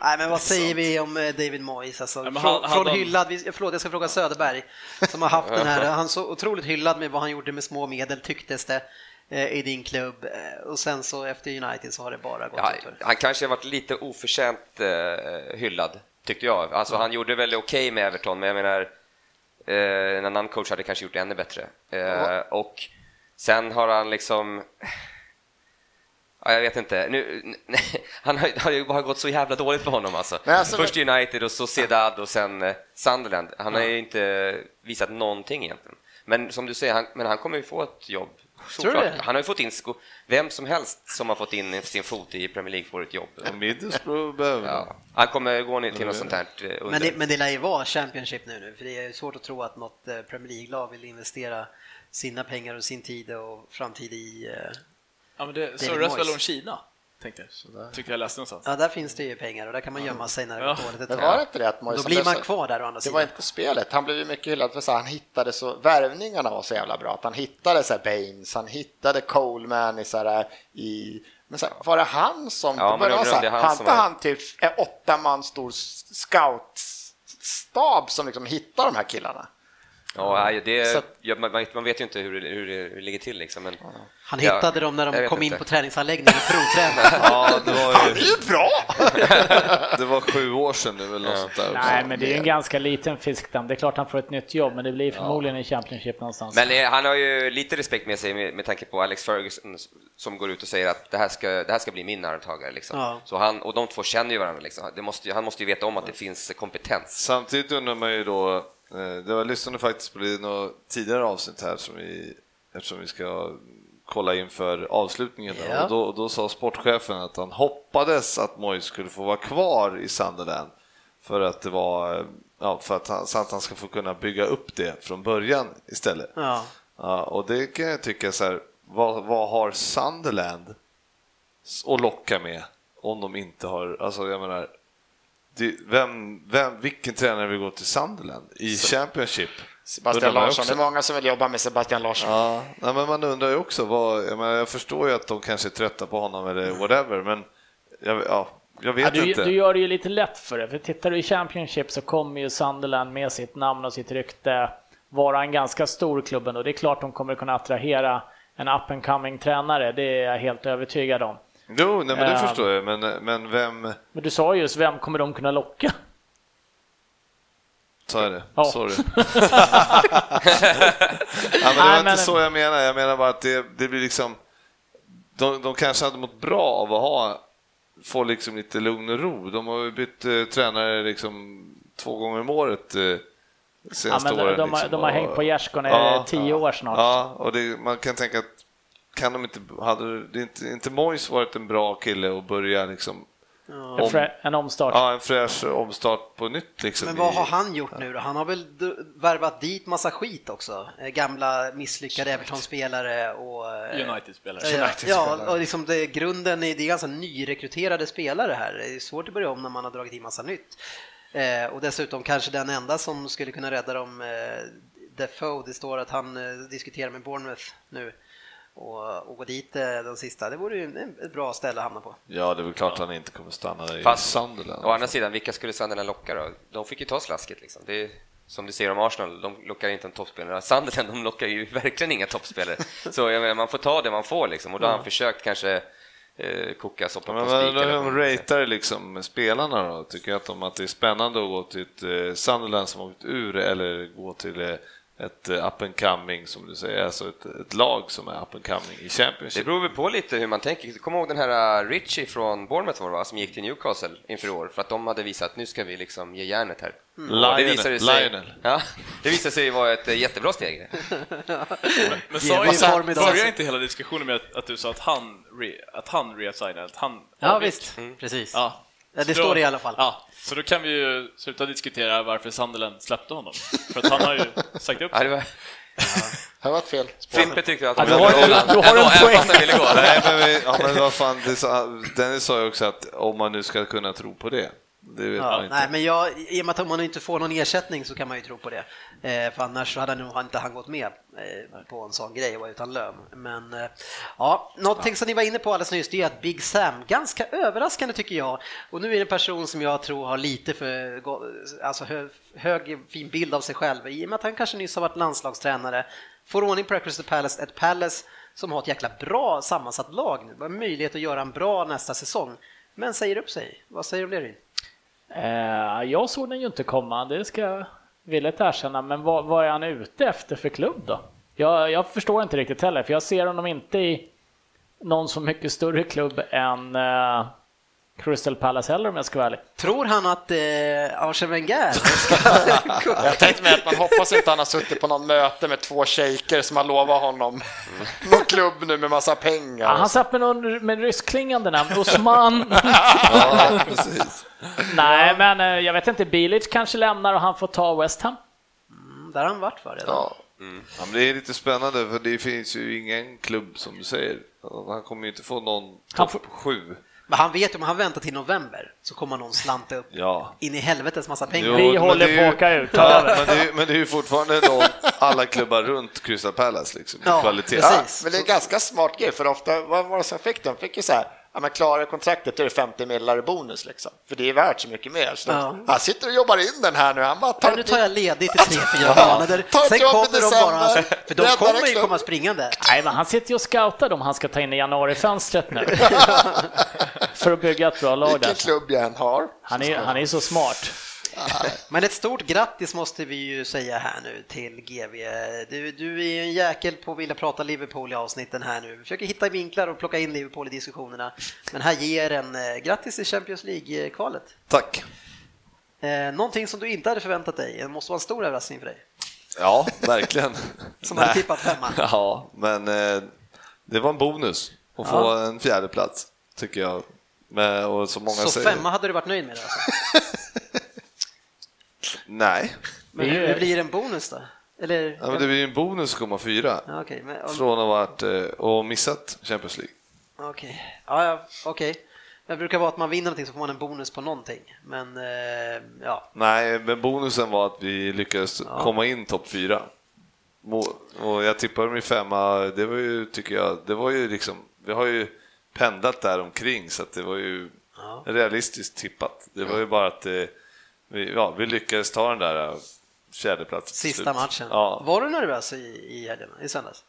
Nej, men vad säger vi om eh, David Moyes? Alltså, men från, han- från han- hyllad, förlåt jag ska fråga Söderberg, som har haft den här, han så otroligt hyllad med vad han gjorde med små medel tycktes det eh, i din klubb eh, och sen så efter United så har det bara gått Ja, utför. han kanske har varit lite oförtjänt eh, hyllad, tyckte jag. Alltså, Han gjorde väl okej med Everton, men jag menar, eh, en annan coach hade kanske gjort det ännu bättre. Eh, och sen har han liksom... Ja, jag vet inte. Nu, han har, har ju bara gått så jävla dåligt för honom alltså. Men alltså- Först United och så Sociedad och sen eh, Sunderland. Han har ju inte visat någonting egentligen. Men som du säger, han, men han kommer ju få ett jobb. Han har ju fått in, sko- vem som helst som har fått in sin fot i Premier League får ett jobb. Middlesbrough behöver. Ja. Han kommer gå ner till något sånt här eh, under. Men det, men det lär ju vara Championship nu, nu för det är svårt att tro att något eh, Premier League-lag vill investera sina pengar och sin tid och framtid i... eh, Ja, men det surras väl om Kina, tänkte jag. Tyckte jag läste någonstans. Ja, där finns det ju pengar och där kan man gömma sig när det går dåligt ett var det inte det Då blir man kvar där å andra Det sidan. var inte spelet. Han blev ju mycket hyllad för att han hittade så, värvningarna var så jävla bra. Att han hittade så här Baines, han hittade Coleman i så här, i men så här, var det han som, Ja, men undrar så det här, är han hade som är- han typ en åtta man stor scoutstab som liksom hittar de här killarna? Ja, det, Så ja, man, man vet ju inte hur det, hur det, ligger till liksom, men Han Ja, hittade dem när de kom in inte. på träningsanläggningen och provtränade. Ja, det var Det är ju ju bra! det var sju år sedan nu eller något sånt där. Nej, men det är ju en ganska liten fiskdamm. Det är klart han får ett nytt jobb, men det blir förmodligen i Championship någonstans. Men eh, han har ju lite respekt med sig med, med tanke på Alex Ferguson som går ut och säger att det här ska, det här ska bli min arvtagare. Liksom. Ja. Så han, och de två känner ju varandra. Liksom. Det måste, han måste ju veta om att det finns kompetens. Samtidigt undrar man ju då, eh, det var, lyssnade faktiskt på något tidigare avsnitt här som vi, eftersom vi ska kolla inför avslutningen Ja. och då, då sa sportchefen att han hoppades att Moyes skulle få vara kvar i Sunderland för att det var, eh, ja, för att han, så att han ska få kunna bygga upp det från början istället. Ja. Ja, och det kan jag tycka så här, vad, vad har Sunderland att locka med om de inte har, alltså jag menar, vem, vem, vilken tränare vill gå till Sunderland i Championship? Sebastian Larsson, det är många som vill jobba med Sebastian Larsson. Ja, nej, men man undrar ju också, vad, jag, menar, jag förstår ju att de kanske är trötta på honom eller whatever, men jag, ja, jag Ja, vet du, inte. du gör det ju lite lätt för det, för tittar du i Championship så kommer ju Sunderland med sitt namn och sitt rykte vara en ganska stor klubb och det är klart de kommer kunna attrahera en up and coming tränare, det är jag helt övertygad om. Jo, nej, men det Ehm. förstår jag, men, men vem Men du sa just, vem kommer de kunna locka? sa jag det? Ja. Sorry. ja, men det var Nej, inte men- så jag menar, jag menar bara att det, det blir liksom de, de kanske hade mått bra av att ha få liksom lite lugn och ro. De har ju bytt eh, tränare liksom två gånger om året eh, Ja, senaste men de, åren. de, har- liksom. de har Och- hängt på gärdsgården i Ja, tio ja. år snart. Ja, och det, man kan tänka att kan de inte, hade det inte, inte Moyes varit en bra kille att börja liksom En, frä, en omstart. Ja, en fräsch omstart på nytt liksom. Men vad har han gjort nu då? Han har väl värvat dit massa skit också? Eh, Gamla misslyckade Everton-spelare och... eh, United-spelare. Ja, ja, och liksom det, grunden är, det är ganska nyrekryterade spelare här. Det är svårt att börja om när man har dragit in massa nytt. Eh, och dessutom kanske den enda som skulle kunna rädda dem, eh, Defoe, det står att han eh, diskuterar med Bournemouth nu. Och, och gå dit eh, den sista, det vore ju ett bra ställe att hamna på. Ja, det är väl klart han inte kommer stanna där i Fast- Sunderland. Å andra sidan, vilka skulle Sunderland locka då? De fick ju ta slasket liksom. Det är, som du ser om Arsenal, de lockar inte en toppspelare. Sunderland, de lockar ju verkligen inga toppspelare. Så jag menar, man får ta det man får liksom. Och då har han försökt kanske eh, koka soppa Men på spik. vad eller de vad man säger. ratear liksom spelarna då? Tycker jag att, de, att det är spännande att gå till ett eh, Sunderland som har åkt ur eller gå till eh, ett eh, up and coming som du säger, alltså ett, ett lag som är up and coming i Det Championship. beror väl på lite hur man tänker. Kom ihåg den här uh, Richie från Bournemouth var det, som gick till Newcastle inför år för att de hade visat att nu ska vi liksom ge järnet här. Och Lionel, visade sig, Lionel. Ja, det visade sig vara ett eh, jättebra steg. Men Ge sa idag. började inte hela diskussionen med att, att du sa att han, re, att han reasignade, att han Ja avgick? visst, precis. Ja. Ja, det står det i alla fall. Ja, så då kan vi ju sluta diskutera varför Sunderland släppte honom. För att han har ju sagt upp Ja, sig. det var... Det var ett fel. Fimpe tyckte att Ja, de du har- du en poäng. fast han ville gå. Nej, men, vi, ja, men vad fan, det sa, Dennis sa ju också att om man nu ska kunna tro på det, det vet man Ja, inte. nej, men jag, i och med att man inte får någon ersättning så kan man ju tro på det. Eh, för annars hade nog inte han gått med eh, på en sån grej och utan lön. Men eh, ja, någonting som ni var inne på alldeles nyss, det är att Big Sam, ganska överraskande tycker jag, och nu är det en person som jag tror har lite för alltså hö, hög fin bild av sig själv, i och med att han kanske nyss har varit landslagstränare, får ordning på Crystal Palace, ett Palace som har ett jäkla bra sammansatt lag nu, har möjlighet att göra en bra nästa säsong, men säger upp sig. Vad säger du om det Ryn? Eh, jag såg den ju inte komma, det ska villigt erkänna, men vad, vad är han ute efter för klubb då? Jag, jag förstår inte riktigt heller, för jag ser honom inte i någon så mycket större klubb än eh, Crystal Palace heller om jag ska vara ärlig. Tror han att eh, Arsene Wenger ska... Jag tänkte mig att man hoppas inte han har suttit på någon möte med två shejker som har lovat honom någon klubb nu med massa pengar. Ja, han satt med någon med ryskklingande namn, Osman. Ja, precis. Nej, men eh, jag vet inte, Bilic kanske lämnar och han får ta West Ham. Där har han varit va, redan. Ja. Ja, men det är lite spännande för det finns ju ingen klubb som du säger. Han kommer ju inte få någon topp sju. Men han vet ju om han väntar till november så kommer någon slanta upp Ja. in i helvetes massa pengar. Jo, Vi håller på att åka ut, Ja, men, det är, men det är ju fortfarande de, alla klubbar runt Crystal Palace liksom, Ja, kvalitet. precis. Ja, men det är en ganska smart grej, för ofta, vad var det som fick dem? Fick ju så här, ja, men klarar kontraktet är det 50 millar i bonus liksom. För det är värt så mycket mer. Så Ja. Han sitter och jobbar in den här nu. Han bara tar Men nu tar jag ledigt i tre, fyra Ja. månader. Sen kommer de bara, för de kommer ju komma springande. Nej, men han sitter ju och scoutar dem han ska ta in i januarifönstret nu. För att bygga ett bra lag vilken klubb jag än har. Han är, han är så smart. Men ett stort grattis måste vi ju säga här nu till GV. Du, du är ju en jäkel på att vilja prata Liverpool i avsnitten här nu. Vi försöker hitta vinklar och plocka in Liverpool i diskussionerna. Men här ger en eh, grattis till Champions League-kvalet. Tack. Eh, någonting som du inte hade förväntat dig. Det måste vara en stor överraskning för dig. Ja, verkligen. Som hade tippat femma. Ja, men eh, det var en bonus att få Ja. en fjärde plats tycker jag. Men, och så många Så säger, femma hade du varit nöjd med det alltså. Nej, Men Det ju- hur blir det en bonus då? Eller? ja, men det blir ju en bonus att komma fyra Ja, okej, men, från att ha varit eh, och missat Champions League. Okej, ja, ja, okej. Det brukar vara att man vinner någonting så får man en bonus på någonting. Men eh, ja, Nej, men bonusen var att vi lyckades komma in topp fyra. Och jag tippade dem i femma, det var ju, tycker jag, det var ju liksom, vi har ju pendlat där omkring så att det var ju Ja. realistiskt tippat. Det var ju bara att eh, vi, ja, vi lyckades ta den där eh, fjärdeplatsen sista slut. matchen. Ja. Var du nervös i, i helgen, i söndags?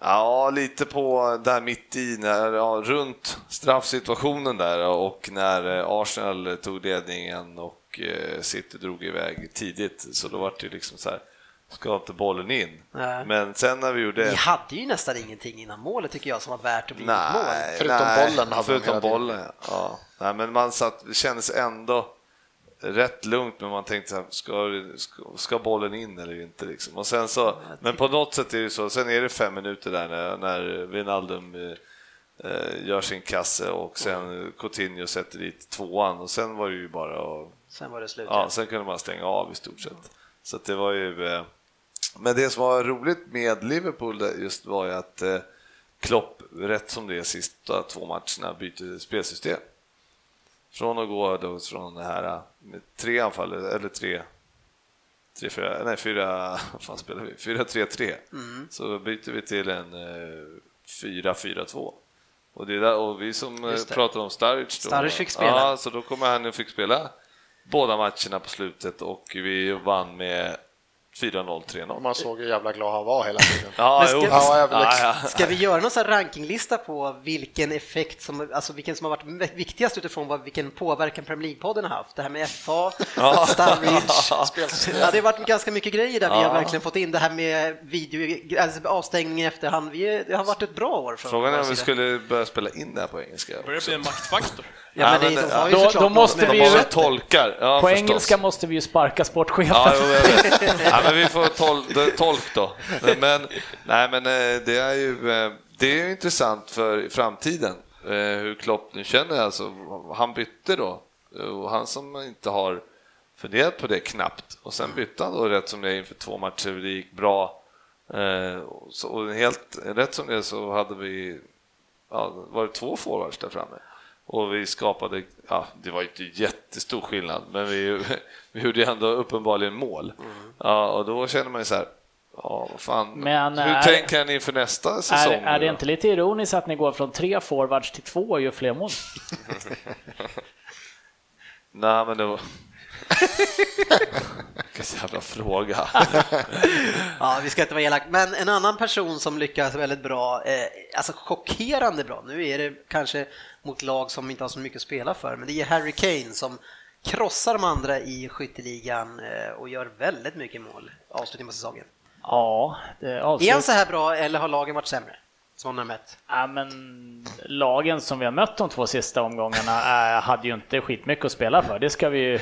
ja, lite på där mitt i, när, ja, runt straffsituationen där och när eh, Arsenal tog ledningen och eh, City drog iväg tidigt så då var det liksom så här, ska inte bollen in? Nej. Men sen när vi gjorde... Ni hade ju nästan ingenting innan målet tycker jag som var värt att bli ett mål. Nej, Förutom nej, bollen hade de Förutom bollen, ja. ja. Nej, men man satt, det kändes ändå rätt lugnt, men man tänkte så här, ska, ska, ska bollen in eller inte? Liksom. Och sen så, men på något sätt är det så, sen är det fem minuter där när, när Wijnaldum eh, eh, gör sin kasse och sen Coutinho sätter dit tvåan och sen var det ju bara att Sen var det slut. Ja, sen kunde man stänga av i stort sett. Så att det var ju... eh, Men det som var roligt med Liverpool just var ju att eh, Klopp, rätt som det är sista två matcherna, byter spelsystem. Från att gå då från det här eh, med tre anfall, eller tre, tre fyra, nej fyra, vad fan spelar vi? Fyra, tre, tre. Så byter vi till en eh, fyra, fyra, två. Och, det är där, och vi som eh, pratade om Sturridge då, Sturridge fick spela. Ja, så då kommer han och fick spela båda matcherna på slutet och vi vann med 4-0, 3-0. Och man såg hur jävla glad han var hela tiden. Ja, ska- jo. Ja, ja, ja. Ska vi göra någon sån här rankinglista på vilken effekt som, alltså vilken som har varit viktigast utifrån vad, vilken påverkan Premier League-podden har haft? Det här med FA, spelsystem. Ja, det har varit ganska mycket grejer där vi har verkligen fått in det här med video, alltså avstängning i efterhand. Vi, det har varit ett bra år. Frågan är om vi skulle börja spela in det här på engelska. Det börjar bli en maktfaktor. Ja, men Ja, det, de har ju då- såklart då måste vi De ju- tolkar. Ja, På förstås. engelska måste vi ju sparka sportchefen. Ja, jo, jag vet. ja, men vi får tol det- tolk då. Men, nej, men eh, det är ju eh, det är intressant för framtiden eh, hur Klopp nu känner. Alltså, han bytte då och han som inte har funderat på det knappt och sen bytte han då rätt som det är inför två matcher. Det gick bra. Och helt rätt som det är så hade vi ja, var det två forwards där framme. Och vi skapade, ja, det var inte jättestor skillnad, men vi, vi gjorde ändå uppenbarligen mål. Ja, och då känner man ju så här, ja, vad fan, Men hur är- tänker ni inför nästa säsong? Är, är det då? inte lite ironiskt att ni går från tre forwards till två och gör fler mål? Nej, men det var... Vilken jävla fråga. Ja, vi ska inte vara elak, men en annan person som lyckas väldigt bra, eh, alltså chockerande bra, nu är det kanske mot lag som inte har så mycket att spela för, men det är Harry Kane som krossar de andra i skytteligan eh, och gör väldigt mycket mål avslutning på säsongen. Ja, det Är avslut... han så här bra eller har lagen varit sämre? Som han har mött? ja, men lagen som vi har mött de två sista omgångarna äh, hade ju inte skitmycket att spela för. Det ska vi ju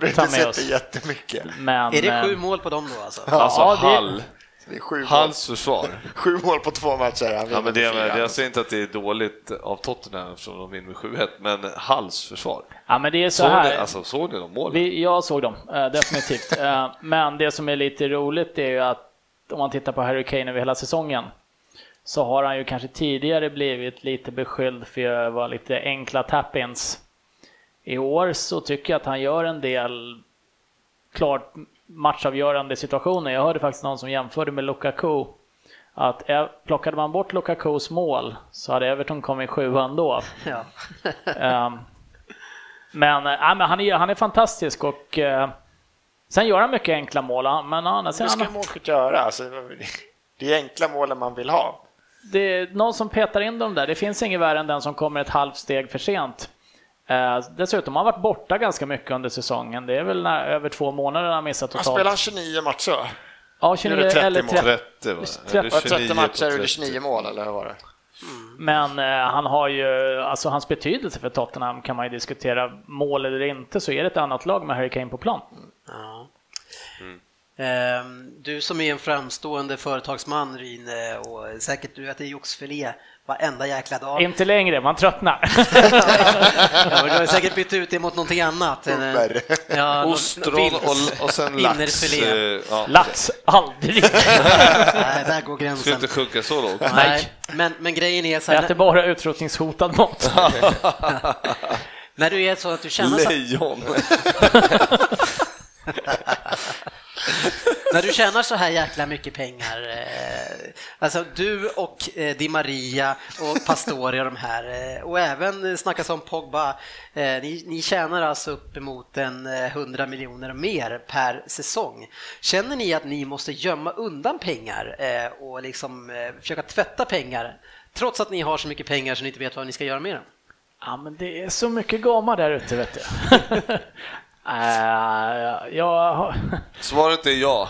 De ta med oss. jättemycket. Men, Är det eh, sju mål på dem då alltså? Alltså, Ja, det- Hall, Det är sju mål, försvar. sju mål på två matcher. Han Ja, men det, fyra. jag säger inte att det är dåligt av Tottenham eftersom de vinner med 7-1, men Halls försvar. Ja, men det är så Såg ni, här. alltså, såg ni de målen? Vi, jag såg dem, eh, definitivt. Eh, men det som är lite roligt är ju att om man tittar på Harry Kane över hela säsongen så har han ju kanske tidigare blivit lite beskylld för att vara lite enkla tap-ins. I år så tycker jag att han gör en del klart matchavgörande situationer. Jag hörde faktiskt någon som jämförde med Lukaku. att plockade man bort Lukakos mål så hade Everton kommit sjuan då. Ja. Ehm, men, äh, men han, är, han är fantastisk och eh, sen gör han mycket enkla mål. Men Hur sidan, ska målskytt göra? Alltså, det är enkla målen man vill ha. det är någon som petar in dem där. Det finns inget värre än den som kommer ett halvt steg för sent. Eh, dessutom har han varit borta ganska mycket under säsongen. Det är väl när, över två månader han har missat Han totalt. spelar 29 matcher. ja, 29 Nu är det 30 eller mål. 30. 30 va? Trettio- Eller Var det 30 29 matcher 30. 29 mål, eller hur var det? Men eh, han har ju, alltså hans betydelse för Tottenham kan man ju diskutera. Mål eller inte så är det ett annat lag med Harry Kane på plan. Ja. Ehm, Du som är en framstående företagsman Ryn eh, och säkert du äter joxfilé varenda jäkla dag. Inte längre, man tröttnar. Ja, du har säkert bytt ut det mot någonting annat. Eh. Ja, Ostron och, och sen lax. Eh, Ja. Lax, aldrig. Nej, där går Ska gränsen. inte sjunka så lågt. Nej, men, men grejen är så Jag här, äter bara utrotningshotad mat. när du är så att du känner så, Lejon. När du tjänar så här jäkla mycket pengar, eh, alltså du och eh, Di Maria och Pastore och de här, eh, och även eh, snackas om Pogba, eh, ni, ni tjänar alltså uppemot en eh, 100 miljoner mer per säsong. Känner ni att ni måste gömma undan pengar eh, och liksom eh, försöka tvätta pengar, trots att ni har så mycket pengar så ni inte vet vad ni ska göra med dem? Ja, men det är så mycket gamar där ute, vet du. Äh, jag, har- Svaret är ja.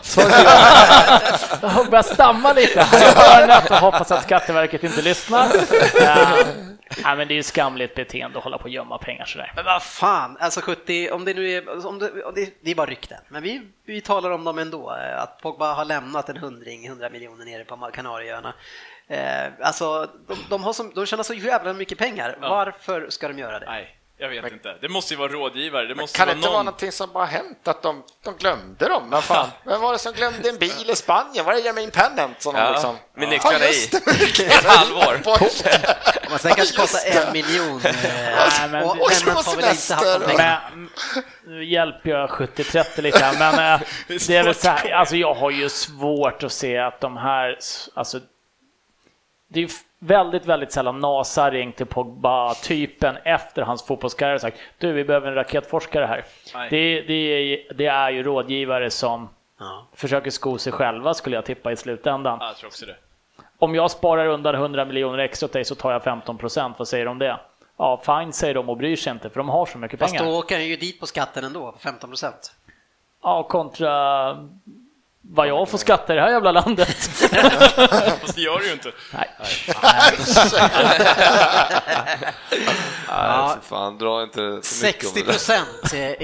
jag har börjat stamma lite här och hoppas att Skatteverket inte lyssnar. Äh, nej, men det är ju skamligt beteende att hålla på och gömma pengar sådär. Men vad fan, alltså 70, om det nu är, om det, om det, det är bara rykten, men vi, vi talar om dem ändå, eh, att Pogba har lämnat en hundring, 100 miljoner nere på Kanarieöarna. Eh, alltså, de, de, har som, de tjänar så jävla mycket pengar, Ja. varför ska de göra det? Nej, jag vet inte. Det måste ju vara rådgivare. Det måste Kan det vara inte vara någon... någonting som bara hänt, att de, de glömde dem? Vad fan? Vem var det som glömde en bil i Spanien? Var det Jermaine Pennant som de Ja, liksom... med Ja, nycklarna i. Ett halvår. Men sen kanske kostar en miljon. Eh, Nej, men och Och så Lennart har väl inte haft. Men, nu hjälper jag 70-30 lite här, men eh, det är väl så här, alltså jag har ju svårt att se att de här, alltså det är ju väldigt, väldigt sällan NASA ringt till Pogba-typen efter hans fotbollskarriär och sagt du, vi behöver en raketforskare här. Det, det, är, det är ju rådgivare som Ja. försöker sko sig själva skulle jag tippa i slutändan. Ja, jag. Om jag sparar undan 100 miljoner extra åt dig så tar jag 15 procent, vad säger de om det? Ja, fine säger de och bryr sig inte för de har så mycket Fast pengar. då åker han ju dit på skatten ändå, på 15 procent. Ja, kontra vad jag får skatta i det här jävla landet. Fast det gör det ju inte. Nej. Nej, fan, dra inte för mycket 60 om det där. procent, är,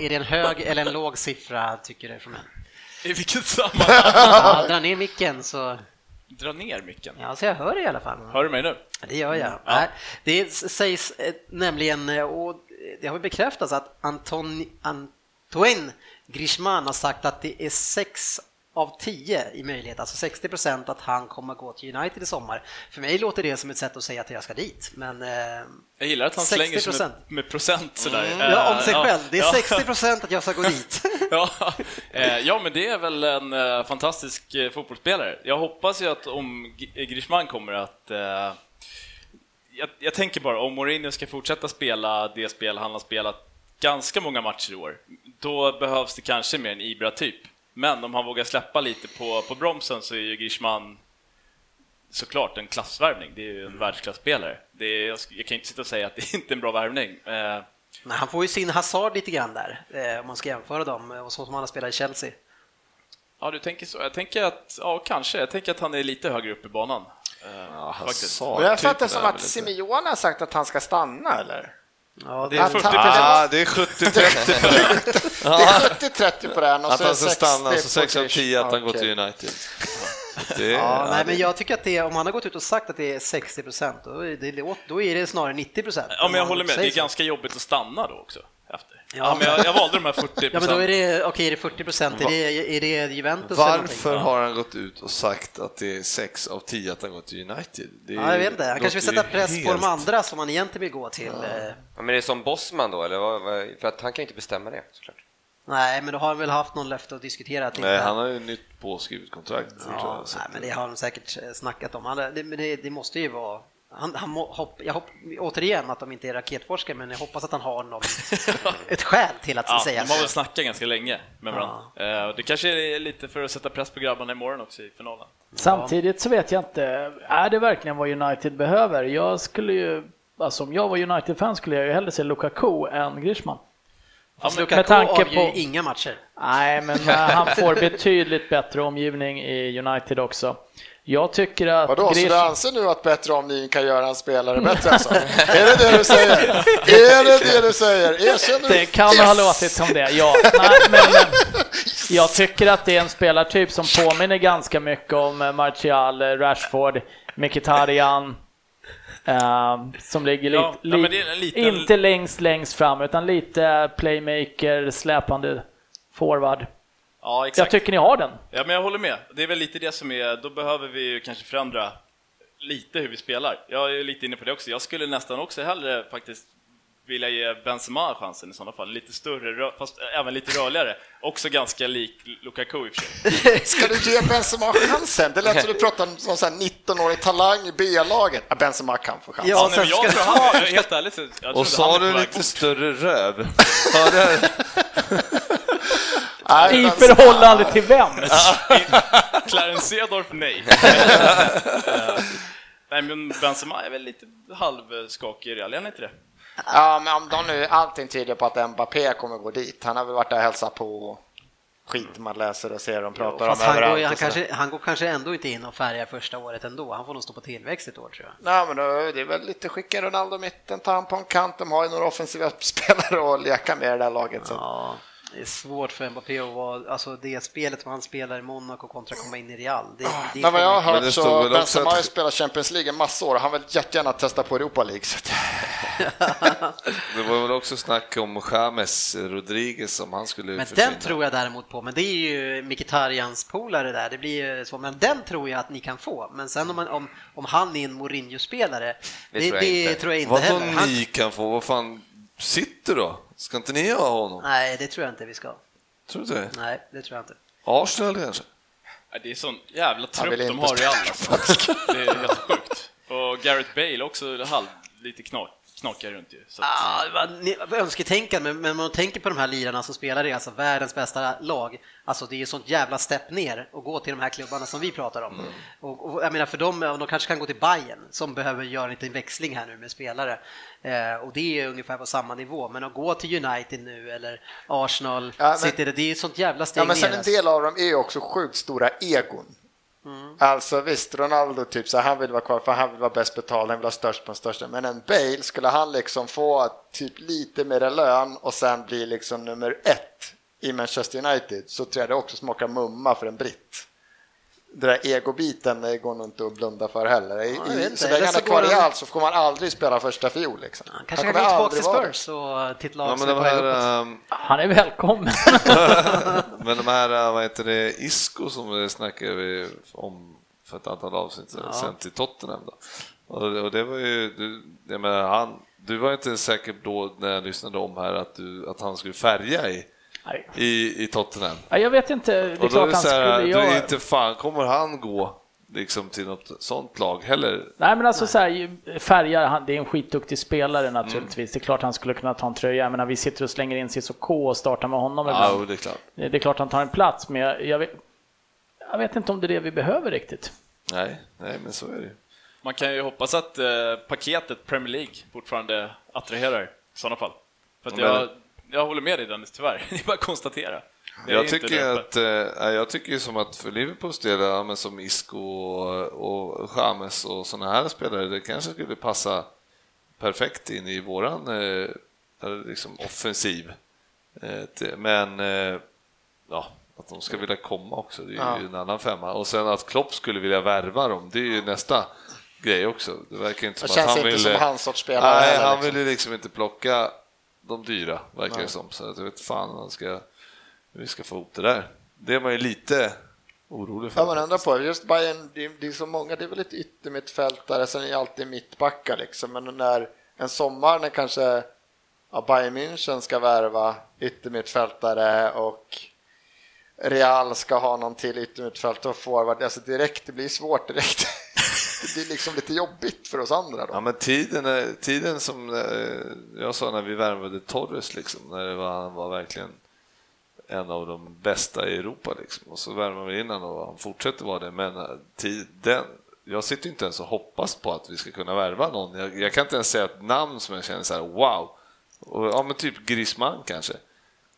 är det en hög eller en låg siffra tycker du från män? I vilket sammanhang? Ja, dra ner micken så, Dra ner micken. ja, så jag hör det i alla fall. Hör du mig nu? Det gör jag. Nej, Det sägs eh, nämligen, eh, och det har bekräftats att Anton, Antoine Griezmann har sagt att det är 6 av 10 i möjlighet, alltså 60 procent att han kommer gå till United i sommar. För mig låter det som ett sätt att säga att jag ska dit, men... eh, Jag gillar att han slänger sig 60%. med, med procent sådär. Ja, om sig Eh, själv. Det är ja. 60 procent att jag ska gå dit. Ja, eh, ja, men det är väl en eh, fantastisk fotbollsspelare. Jag hoppas ju att om G- Griezmann kommer att... eh, Jag, jag tänker bara, om Mourinho ska fortsätta spela det spel han har spelat ganska många matcher i år, då behövs det kanske mer en Ibra-typ. Men om han vågar släppa lite på, på bromsen så är ju Griezmann såklart en klassvärvning. Det är ju en världsklasspelare. Det är, jag, jag kan inte sitta och säga att det inte är en bra värvning. Eh, Men han får ju sin Hazard lite grann där, eh, om man ska jämföra dem och så som han har spelat i Chelsea. Ja, du tänker så. Jag tänker att, ja, kanske. Jag tänker att han är lite högre upp i banan. Eh, Ja, faktiskt. Hazard Och jag fattar typen som är väl att Simeone har sagt att han ska stanna, eller? Ja, Det är Att 40 han- Ah, det är 70-30 på det. Är 70-30 på den och Att så är han ska 60 stanna, så på 6 av Trish. 10 att han går till United. Det, Ja, nej, men jag tycker att det, om han har gått ut och sagt att det är 60 procent, då, är det- då är det snarare 90 procent. Ja, men jag håller med. Det är ganska jobbigt att stanna då också. Efter. Ja. Ja, men jag, jag valde de här 40 Ja, men då är det, okej, är det 40 procent, är det, är det Juventus? Varför har han gått ut och sagt att det är 6 av 10 att han går till United? Det Ja, jag vet inte, han kanske vill sätta press på de helt- andra som han egentligen vill gå till. eh. Ja, men det är som Bosman då, eller för att han kan ju inte bestämma det såklart. Nej, men då har han väl haft någon löfte att diskutera. att Nej, inte- han har ju nytt påskrivet kontrakt. Ja, nej, men det har de säkert eh, snackat om. Han, det, det, det måste ju vara... Han, han, hopp, jag hopp, återigen att de inte är raketforskare, men jag hoppas att han har någon, ett skäl till att Ja, säga de har väl så. snackat ganska länge med varandra. Eh, och Det kanske är lite för att sätta press på grabbarna imorgon också i finalen. Samtidigt så vet jag inte, är det verkligen vad United behöver? Jag skulle ju, alltså om jag var United-fan skulle jag ju hellre se Lukaku än Griezmann. Fast med Lukaku tanke avgör på- inga matcher. Nej, men eh, han får betydligt bättre omgivning i United också. Jag tycker att Vadå, så du anser nu att bättre omgivning kan göra en spelare bättre alltså? är det det du säger? Är det det du säger? Erkänner du? Det kan ha låtit som det, ja. Nej, men, eh, jag tycker att det är en spelartyp som påminner ganska mycket om eh, Martial, eh, Rashford, Mkhitaryan. eh, som ligger lite, Ja, ja, är en liten- inte längst längst fram utan lite playmaker, släpande forward. Ja, exakt. Jag tycker ni har den. Ja, men jag håller med. Det är väl lite det som är, då behöver vi ju kanske förändra lite hur vi spelar. Jag är lite inne på det också. Jag skulle nästan också hellre faktiskt vilja ge Benzema chansen i sådana fall. Lite större, fast även lite rörligare. Också ganska lik Lukaku i och för sig. Ska du ge Benzema chansen? Det lät som du pratade om här 19-årig talang i B-laget. Ja, Benzema kan få chansen. Ja, nej, jag tror han, helt ärligt, så- jag tror Och sa du lite bort. större röv? Ja, det Nej, I förhållande till vem? Clarence Seedorf, nej. Eh, nej, men Benzema är väl lite halvskakig i Real, är han inte det? Ja, men om de nu, allting tyder på att Mbappé kommer gå dit. Han har väl varit där och hälsat på skit man läser och ser och pratar Fast om han, går, överallt. ju- han, kanske, han går kanske ändå inte in och färgar första året ändå. Han får nog stå på tillväxt ett år tror jag. Nej, men då, det är väl lite skicka Ronaldo i mitten, ta han på en kant. De har ju några offensiva spelare att leka med i det där laget. Så. Ja, det är svårt för Mbappé att vara, alltså det spelet som han spelar i Monaco kontra komma in i Real. Det, det Men vad jag har hört det så Benzema att- har ju spelat Champions League en massa år. Han vill jättegärna testa på Europa League. Så att... Det var väl också snack om James Rodriguez som han skulle Men försvinna. den tror jag däremot på, men det är ju Mkhitarjans polare där, det blir ju så, men den tror jag att ni kan få. Men sen om, man, om, om han är en Mourinho-spelare, det, Det det, tror jag inte. tror jag inte Vadå heller. Han, ni kan få? Vad fan, sitter då? Ska inte ni ha honom? nej, det tror jag inte vi ska. Tror du det? Nej, det tror jag inte. Arsenal kanske? Det är sån jävla trupp de har i alla. Alltså. Det är helt sjukt. Och Gareth Bale också halv, lite knak, knakar runt ju. Så att, Ah, önsketänkande, men, men om man tänker på de här lirarna som spelar i alltså världens bästa lag, alltså det är ju sånt jävla stepp ner och gå till de här klubbarna som vi pratar om. Och, och jag menar för dem, de kanske kan gå till Bayern som behöver göra en liten växling här nu med spelare. Eh, och det är ungefär på samma nivå, men att gå till United nu eller Arsenal, Ja, men- City, det är ju sånt jävla steg Ja, men sen ner. en alltså. del av dem är ju också sjukt stora egon. Mm. Alltså visst, Ronaldo typ så här, han vill vara kvar för han vill vara bäst betald, han vill vara störst på den största. Men en Bale, skulle han liksom få typ lite mer lön och sen bli liksom nummer ett i Manchester United så tror jag det också smakar mumma för en britt. Det där egobiten eh, går nog inte att blunda för heller. I, vet i, så länge han så är kvar i allt så får man aldrig spela första fiol. Liksom. Han kanske Han kan gå kommer tillbaka till det. Spurs och ett lag Ja, men som de här, um, Han är välkommen. men de här, vad heter det, Isco som vi snackade vi om för ett antal avsnitt Ja. sen till Tottenham då. Och, och det var ju, du, jag menar, han, du var inte säker då när jag lyssnade om här att, du, att han skulle färga i, Nej. i, i Tottenham. Ja, Jag vet inte, det är Och då är det han så här, skulle du är göra... inte fan kommer han gå liksom till något sånt lag heller? Nej men alltså så här, färgar, han, det är en skitduktig spelare naturligtvis. Mm. Det är klart han skulle kunna ta en tröja. Jag menar vi sitter och slänger in Cissoko och startar med honom Ja, ibland. det är klart. Det är klart han tar en plats, men jag, jag, vet, jag vet inte om det är det vi behöver riktigt. Nej, nej, men så är det ju. Man kan ju hoppas att eh, paketet Premier League fortfarande attraherar i sådana fall. För jag, jag håller med dig Dennis, tyvärr. Det är bara att konstatera. Det är Jag inte tycker, det att, eh, jag tycker ju som att för Liverpools del, ja, men som Isco och, och James och sådana här spelare, det kanske skulle passa perfekt in i våran eh, liksom offensiv. Eh, Men eh, ja, att de ska vilja komma också, det är Ja. ju en annan femma. Och sen att Klopp skulle vilja värva dem, det är ju nästa grej också. Det verkar inte Det som att känns han inte vill... som hans sorts spelare Nej, heller, han liksom. vill ju liksom inte plocka de dyra, verkar det som. Så jag vet fan han ska, hur vi ska få ihop det där. Det är man ju lite orolig för. Ja, man undrar på just Bayern, det, det är så många, det är väl ett yttermittfältare, sen är det alltid mittbackar liksom, men när en sommar när kanske ja, Bayern München ska värva yttermittfältare och Real ska ha någon till yttermittfältare och forward. Alltså direkt, det blir svårt direkt. det blir liksom lite jobbigt för oss andra då. Ja, men tiden, är, tiden som eh, jag sa när vi värvade Torres, liksom, när det var, han var verkligen en av de bästa i Europa. Liksom. Och så värmer vi in honom och han fortsätter vara det. Men eh, tiden, jag sitter inte ens och hoppas på att vi ska kunna värva någon. Jag, jag kan inte ens säga ett namn som jag känner så här, wow. Och, ja, men typ Griezmann kanske.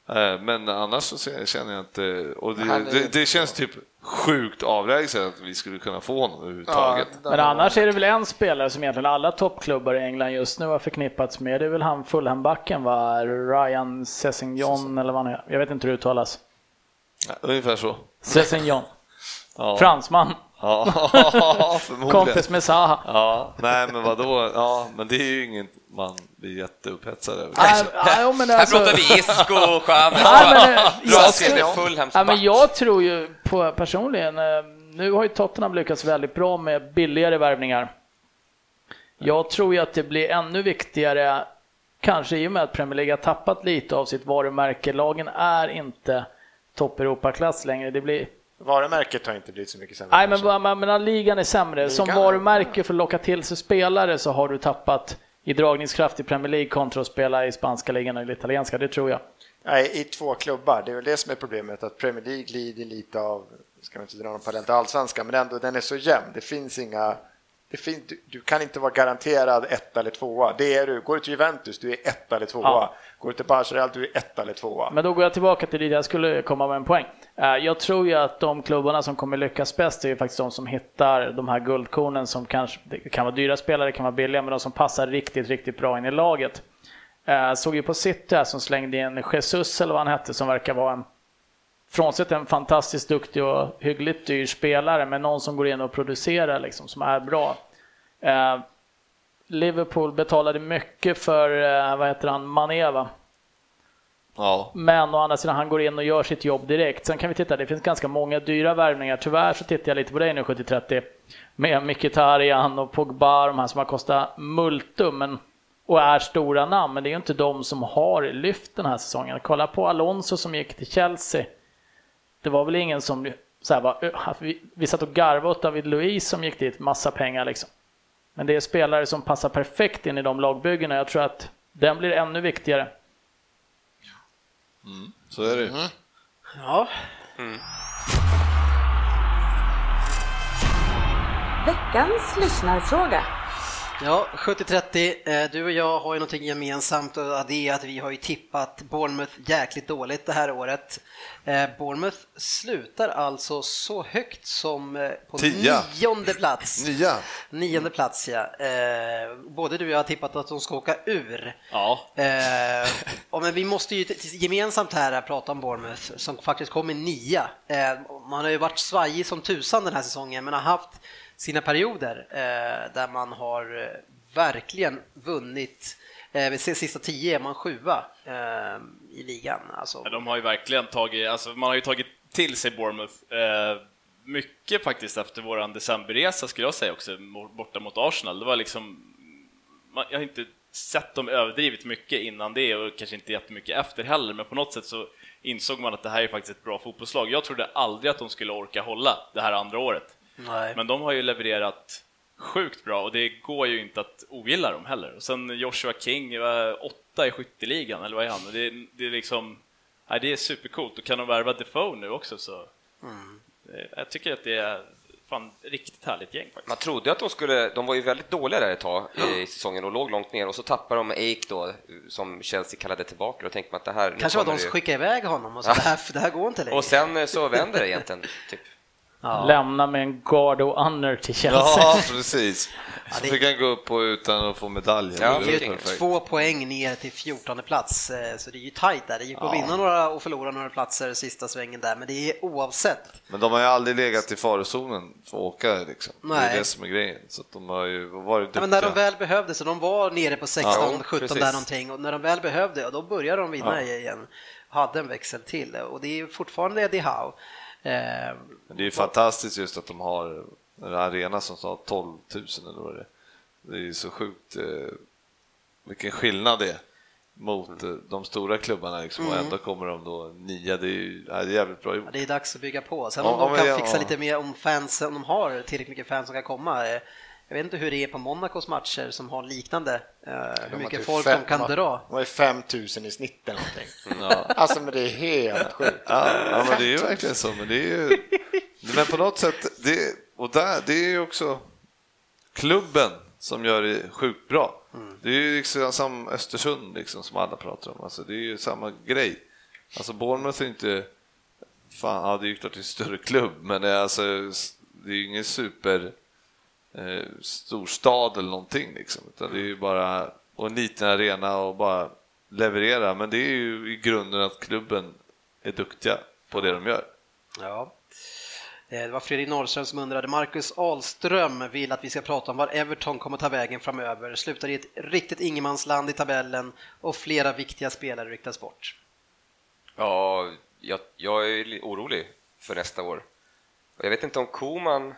Eh, Men annars så känner jag inte, och det, det, det känns typ sjukt avlägset att vi skulle kunna få honom överhuvudtaget. Ja, Men annars är det väl en spelare som egentligen alla toppklubbar i England just nu har förknippats med. Det är väl han Fulham-backen va? Ryan Sessegnon eller vad han är. Jag vet inte hur det uttalas. Ja, Ungefär så. Sessegnon. Ja. Fransman. Ja. Kompis med Zaha. Ja, nej men vadå, ja, men det är ju inget man blir jätteupphetsad över. Nej, men Här alltså- pratar vi Isco och Chamez. Nej, men, eh, Bra jag- Ja, men jag tror ju på, personligen, eh, nu har ju Tottenham lyckats väldigt bra med billigare värvningar. Jag tror ju att det blir ännu viktigare, kanske i och med att Premier League har tappat lite av sitt varumärke. Lagen är inte topp Europaklass längre. Det blir, Varumärket har inte blivit så mycket sämre. nej, men, men, men ligan är sämre. Som Ligan är- varumärke för att locka till sig spelare så har du tappat i dragningskraft i Premier League kontra att spela i spanska ligan eller italienska, det tror jag. Nej, i två klubbar. Det är väl det som är problemet, att Premier League lider lite av, ska man inte dra någon parallell till allsvenskan, men ändå den är så jämn. Det finns inga, det fin, du, du kan inte vara garanterad ett eller tvåa. Det är du. Går du till Juventus, du är ett eller tvåa. Ja. Går du till Real, du är ett eller tvåa. Men då går jag tillbaka till det jag skulle komma med en poäng. Eh, Jag tror ju att de klubbarna som kommer lyckas bäst är ju faktiskt de som hittar de här guldkornen som kanske det kan vara dyra spelare, kan vara billiga, men de som passar riktigt, riktigt bra in i laget. Jag såg ju på City här som slängde in Jesus eller vad han hette som verkar vara en Frånsett en fantastiskt duktig och hyggligt dyr spelare, men någon som går in och producerar liksom, som är bra. Eh, Liverpool betalade mycket för, eh, vad heter han, Mané va? Ja, Men å andra sidan, han går in och gör sitt jobb direkt. Sen kan vi titta, det finns ganska många dyra värvningar. Tyvärr så tittar jag lite på dig nu 70-30 med Mkhitaryan och Pogba, de här som har kostat multum men, och är stora namn. Men det är ju inte de som har lyft den här säsongen. Kolla på Alonso som gick till Chelsea. Det var väl ingen som så här, var, vi, vi satt och garvade åt David Luiz som gick dit, massa pengar liksom. Men det är spelare som passar perfekt in i de lagbyggena. Jag tror att den blir ännu viktigare. så är det ju. Ja, Veckans lyssnarfråga. Ja, 70-30. Eh, Du och jag har ju någonting gemensamt och det är att vi har ju tippat Bournemouth jäkligt dåligt det här året. Eh, Bournemouth slutar alltså så högt som eh, på Tia. nionde plats. Nya. Nionde plats ja. Både du och jag har tippat att de ska åka ur. Ja, men vi måste ju gemensamt här prata om Bournemouth som faktiskt kom i nia. Man har ju varit svajig som tusan den här säsongen men har haft sina perioder eh, där man har eh, verkligen vunnit. Eh, vid sista tio är man sjua eh, i ligan. Alltså, Ja, de har ju verkligen tagit, alltså man har ju tagit till sig Bournemouth eh, mycket faktiskt efter våran decemberresa skulle jag säga också, borta mot Arsenal. Det var liksom, man, jag har inte sett dem överdrivet mycket innan det och kanske inte jättemycket efter heller, men på något sätt så insåg man att det här är faktiskt ett bra fotbollslag. Jag trodde aldrig att de skulle orka hålla det här andra året nej. Men de har ju levererat sjukt bra och det går ju inte att ogilla dem heller. Och sen Joshua King var åtta i skytteligan, eller vad är han? Det, är- det är liksom, nej, det är supercoolt. Och kan de värva Defoe nu också så, eh, jag tycker att det är fan riktigt härligt gäng faktiskt. Man trodde att de skulle, de var ju väldigt dåliga där ett tag i säsongen och låg långt ner och så tappade de Ake då som Chelsea kallade tillbaka och tänkte man att det här... Kanske var de som skickade iväg honom och sa det här, det här går inte längre. Och sen eh, så vänder det egentligen, typ. Ja. Lämna med en guard och honor till Chelsea. Ja, precis. Så det- fick han gå upp på utan att få medaljen. Ja, det Det är det ju två poäng ner till 14 plats, eh, så det är ju tajt där. Det gick att vinna några och förlora några platser sista svängen där, men det är oavsett. Men de har ju aldrig legat i farozonen för att åka liksom. Det Nej. är det som är grejen. Så att de har ju varit Ja, duktiga. men när de väl behövde, så de var nere på 16, Ja, 17 precis. där någonting och när de väl behövde, ja, då började de vinna Ja. igen. Hade en växel till och det är ju fortfarande Eddie Howe. Eh, det är ju fantastiskt just att de har en arena som har 12 000 eller vad det är. Det är ju så sjukt eh, vilken skillnad det är. mot eh, de stora klubbarna liksom, och ändå kommer de då nia. Det är, ju- ja, det är jävligt bra gjort. Ja, det är dags att bygga på. Sen Ja, om de men kan ja, fixa ja. lite mer om fans, om de har tillräckligt mycket fans som kan komma. Eh, Jag vet inte hur det är på Monacos matcher som har liknande, eh, hur mycket typ folk fem- de kan har- dra. De har ju 5000 i snitt eller någonting. Ja. Alltså men det är helt sjukt. Ja, ja, men det är ju verkligen så. Men det är ju... Men på något sätt, det, och där, det är ju också klubben som gör det sjukt bra. Det är ju liksom som Östersund liksom, som alla pratar om. Alltså, det är ju samma grej. Alltså Bournemouth är inte... Fan, ja, det är ju klart det är en större klubb, men det är, alltså, det är ju ingen super eh, storstad eller någonting liksom. Utan det är ju bara och en liten arena och bara leverera. Men det är ju i grunden att klubben är duktiga på det de gör. Ja. Eh, Det var Fredrik Norrström som undrade, Marcus Ahlström vill att vi ska prata om var Everton kommer ta vägen framöver. Slutar i ett riktigt ingenmansland i tabellen och flera viktiga spelare ryktas bort. Ja, jag, jag är li- orolig för nästa år. Jag vet inte om Koman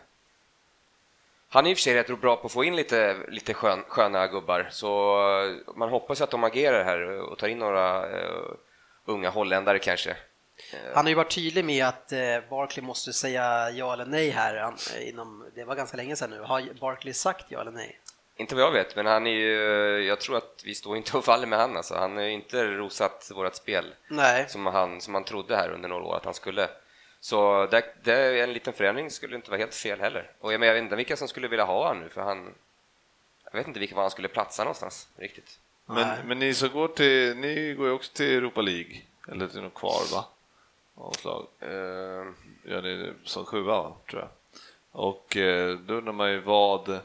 han är i och för sig rätt bra på att få in lite, lite skön, sköna gubbar, så eh, man hoppas att de agerar här och tar in några eh, unga holländare kanske. Han har ju varit tydlig med att eh, Barkley måste säga ja eller nej här. Eh, inom, det var ganska länge sedan nu. Har Barkley sagt ja eller nej? Inte vad jag vet, men han är ju, jag tror att vi står inte och faller med han alltså. Han har ju inte rosat vårt spel Nej. som han, som han trodde här under några år att han skulle. Så det, det är en liten förändring skulle inte vara helt fel heller. Och jag, men jag vet inte vilka som skulle vilja ha han nu, för han... Jag vet inte vilka var han skulle platsa någonstans riktigt. Men, Nej. men ni som går till, ni går ju också till Europa League, eller till något kvar va? Avslag. Uh, Gör ni som sjua va, tror jag. Och eh, då undrar man ju vad,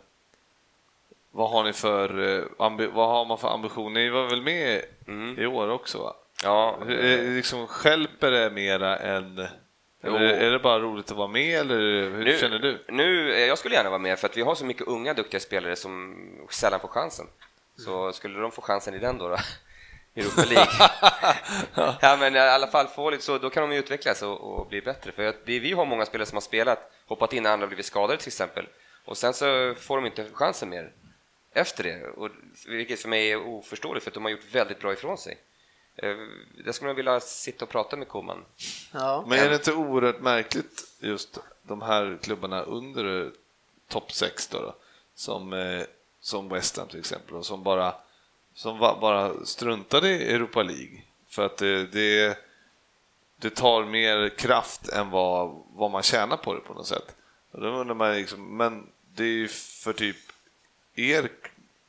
vad har ni för, eh, ambi, vad har man för ambition? Ni var väl med Mm. i år också va? ja, Hur- är- Liksom skälper det mera än, Jo. är det bara roligt att vara med eller hur nu, känner du? Nu, eh, jag skulle gärna vara med för att vi har så mycket unga duktiga spelare som sällan får chansen. Så skulle de få chansen i den då, då Europa League. ja, men i alla fall få lite så, då kan de ju utvecklas och, och bli bättre. För att det, vi har många spelare som har spelat, hoppat in när andra blivit skadade till exempel. Och sen så får de inte chansen mer efter det, och, vilket för mig är oförståeligt för att de har gjort väldigt bra ifrån sig. Eh, Jag skulle vilja sitta och prata med Koman. Ja. Men är det inte oerhört märkligt just de här klubbarna under topp 6 då, då som, eh, som West Ham till exempel och som bara, som bara struntade i Europa League för att det, det, det tar mer kraft än vad, vad man tjänar på det på något sätt. Och då undrar man liksom, men det är ju för typ er,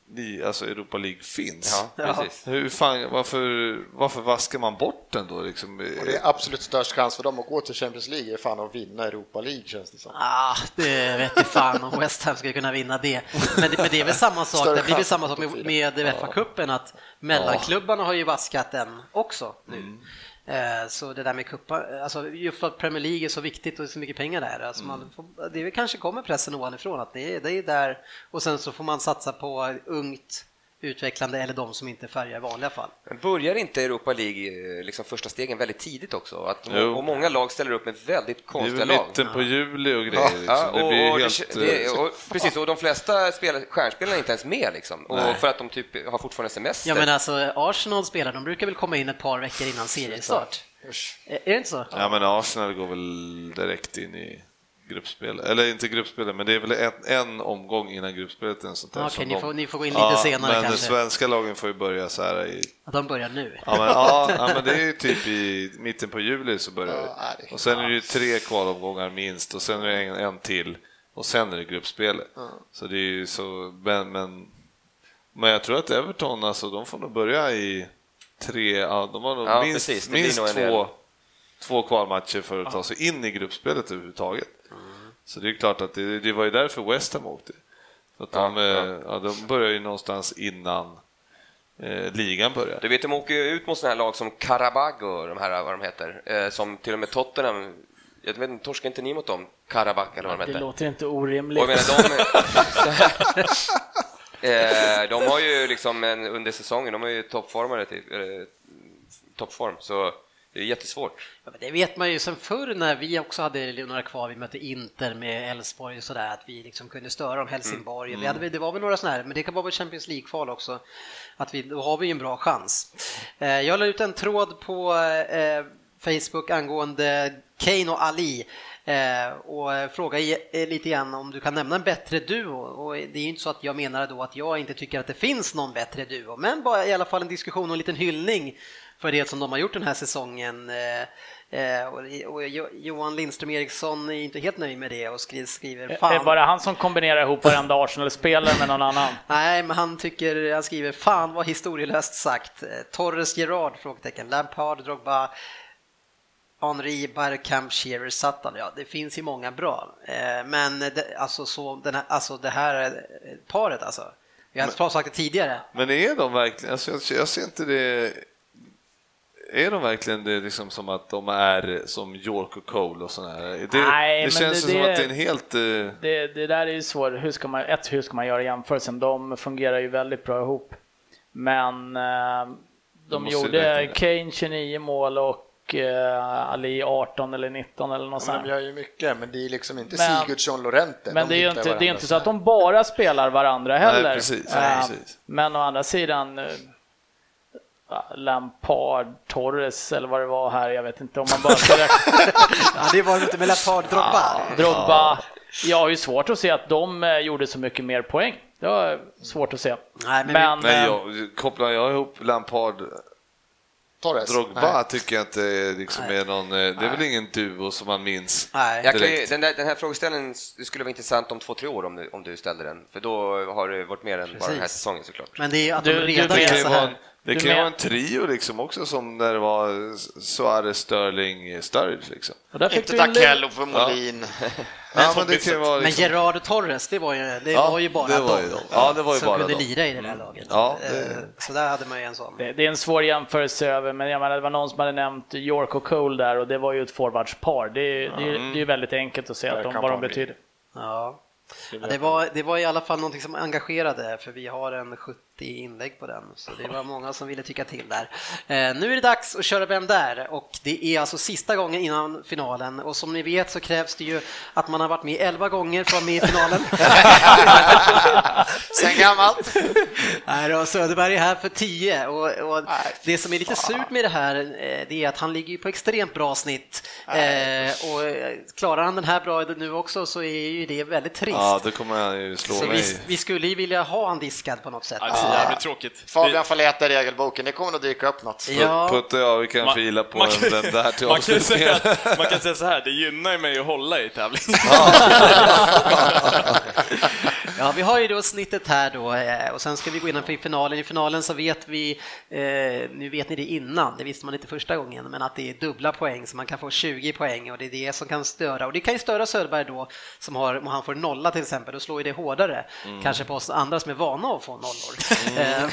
ni- alltså Europa League finns. Ja, precis. Hur fan, varför, varför vaskar man bort den då? Liksom? Och det är absolut störst chans för dem att gå till Champions League är fan att vinna Europa League känns det som. Ah, det vet jag fan om West Ham skulle kunna vinna det. Men det, men det är väl samma sak, det blir väl samma sak med, med Uefa-cupen, att mellanklubbarna har ju vaskat den också nu. Mm. Eh, Så det där med kuppar, alltså just för att Premier League är så viktigt och så mycket pengar där, alltså Mm. man får, det är kanske kommer pressen ovanifrån att det är, det är där och sen så får man satsa på ungt utvecklande eller de som inte färgar i vanliga fall. Men börjar inte Europa League eh, liksom första stegen väldigt tidigt också? Att, Jo. och många lag ställer upp med väldigt Det är konstiga väl lag. mitten på juli och grejer. Ja, liksom. ja, det och, blir och, helt... det, det, eh, och, precis, och de flesta spel, stjärnspelarna är inte ens med liksom. Och Nej. för att de typ har fortfarande semester. Ja men alltså Arsenal spelar, de brukar väl komma in ett par veckor innan seriestart? Är det inte så? Ja, men Arsenal går väl direkt in i gruppspel. Eller inte gruppspel, men det är väl en, en omgång innan gruppspelet. En sånt där, Okej, ni de- får, ni får gå in lite senare men kanske. svenska lagen får ju börja så här i... Att de börjar nu. Ja, men, ja, ja, men det är ju typ i mitten på juli så börjar Ja, det. Och sen är det ju tre kvalomgångar minst och sen är det en, en till och sen är det gruppspelet. Så det är ju så, men, men, men jag tror att Everton, alltså de får nog börja i tre, ja, de har nog Ja, minst, precis, minst två, två kvalmatcher för att ta sig in i gruppspelet överhuvudtaget. Så det är klart att det, det var ju därför West Ham åkte. För att de, Ja, ja. eh, ja, de börjar ju någonstans innan eh, ligan börjar. Du vet, de åker ju ut mot sådana här lag som Karabag och de här, vad de heter, eh, som till och med Tottenham, jag vet inte, torskar inte ni mot dem? Karabag eller vad de Det heter? låter inte Och orimligt. jag menar, de, eh, de har ju liksom en, under säsongen, de har ju toppformare till, eh, toppform, så Det är jättesvårt. Ja, det vet man ju sen förr när vi också hade några kvar, vi mötte Inter med Elfsborg och sådär, att vi liksom kunde störa dem, Helsingborg. Mm. Vi hade, det var väl några sådana här, men det kan vara väl Champions League-kval också, att vi, då har vi ju en bra chans. Eh, jag la ut en tråd på eh, Facebook angående Kane och Ali eh, och fråga lite grann om du kan nämna en bättre duo. Och det är ju inte så att jag menar då att jag inte tycker att det finns någon bättre duo, men bara i alla fall en diskussion och en liten hyllning för det som de har gjort den här säsongen. Eh, eh, och, och Jo- Johan Lindström Eriksson är inte helt nöjd med det och skriver, Är fan. det bara han som kombinerar ihop varenda Arsenal-spelare med någon annan? Nej, men han tycker, han skriver fan vad historielöst sagt. Eh, Torres Gerard? Frågetecken. Lampard, Drogba, Henri, Bergkamp, Shearer, Sutton. Ja, det finns ju många bra. Men det, alltså, så, den här, alltså det här paret alltså. Vi har inte sagt det tidigare. Men är de verkligen, alltså jag, jag ser inte det, är de verkligen det liksom som att de är som York och Cole och sådana här? Det, Nej, det men känns det- som det- att det är en helt... eh, Det, det där är ju svårt. Hur ska man, ett, hur ska man göra jämförelsen? De fungerar ju väldigt bra ihop. Men eh, de ju gjorde Kane 29 mål och eh, Ali 18 eller 19 eller något Ja, sånt. de gör ju mycket, men det är liksom inte Men- Sigurdsson Lorente. Men De det är ju inte, det är inte så att de bara spelar varandra heller. Nej, precis, Eh, precis. Men å andra sidan Lampard, Torres eller vad det var här, jag vet inte om man bara ska räkna. Ja, det var inte med Lampard, Drogba. Drogba. Jag har ju svårt att se att de eh, gjorde så mycket mer poäng. Det var svårt att se. Nej, men Men, Nej, eh, jag, kopplar jag ihop Lampard Torres. Drogba Nej. tycker jag inte liksom är någon, eh, det är väl ingen duo som man minns. Nej. Jag kan ju, den, där, den här frågeställningen skulle vara intressant om två, tre år om du, om du ställde den. För då har det varit mer än bara den här Precis. säsongen såklart. Men det är ju att Du- de du redan men- är så här. Det kan ju men- vara en trio liksom också som när det var Suarez, Sterling, Sturridge liksom. och Inte in- Dakello för Molin. Ja, men det vara Men liksom, Gerard och Torres, det var ju, det Ja, var ju bara det var ju de. Ja, det var ju som bara kunde de. lira i det där laget. Ja, det- Eh, Så där hade man ju en sån. Det, det är en svår jämförelse över, men jag menar, det var någon som hade nämnt York och Cole där och det var ju ett forwardspar. Det, är- det, är- det är ju väldigt enkelt att se att de, vad de betyder. Ja. Ja, det, var, det var i alla fall någonting som engagerade, för vi har en 70 inlägg på den, så det var många som ville tycka till där. Eh, nu är det dags att köra Vem där? Och det är alltså sista gången innan finalen och som ni vet så krävs det ju att man har varit med 11 gånger för att vara med i finalen. Sen gammalt. Nej då, Söderberg är här för 10 och, och det som är lite surt med det här eh, det är att han ligger på extremt bra snitt eh, och eh, klarar han den här bra nu också så är ju det väldigt trist. ja, då kommer han ju slå så mig. vi, vi skulle ju vilja ha han diskad på något sätt. Ja, det är jävligt tråkigt. Fabian får leta i regelboken, det kommer nog dyka upp något. Ja. Putte och jag, vi kan Man- fila på man kan- den där till Man kan, säga, att- man kan säga så här, det gynnar ju mig att hålla i tävling. Ja, vi har ju då snittet här då eh, och sen ska vi gå in i finalen. I finalen så vet vi, eh, nu vet ni det innan, det visste man inte första gången, men att det är dubbla poäng så man kan få 20 poäng och det är det som kan störa och det kan ju störa Söderberg då som har, om han får nolla till exempel, då slår ju det hårdare, kanske på oss andra som är vana att få nollor. Eh,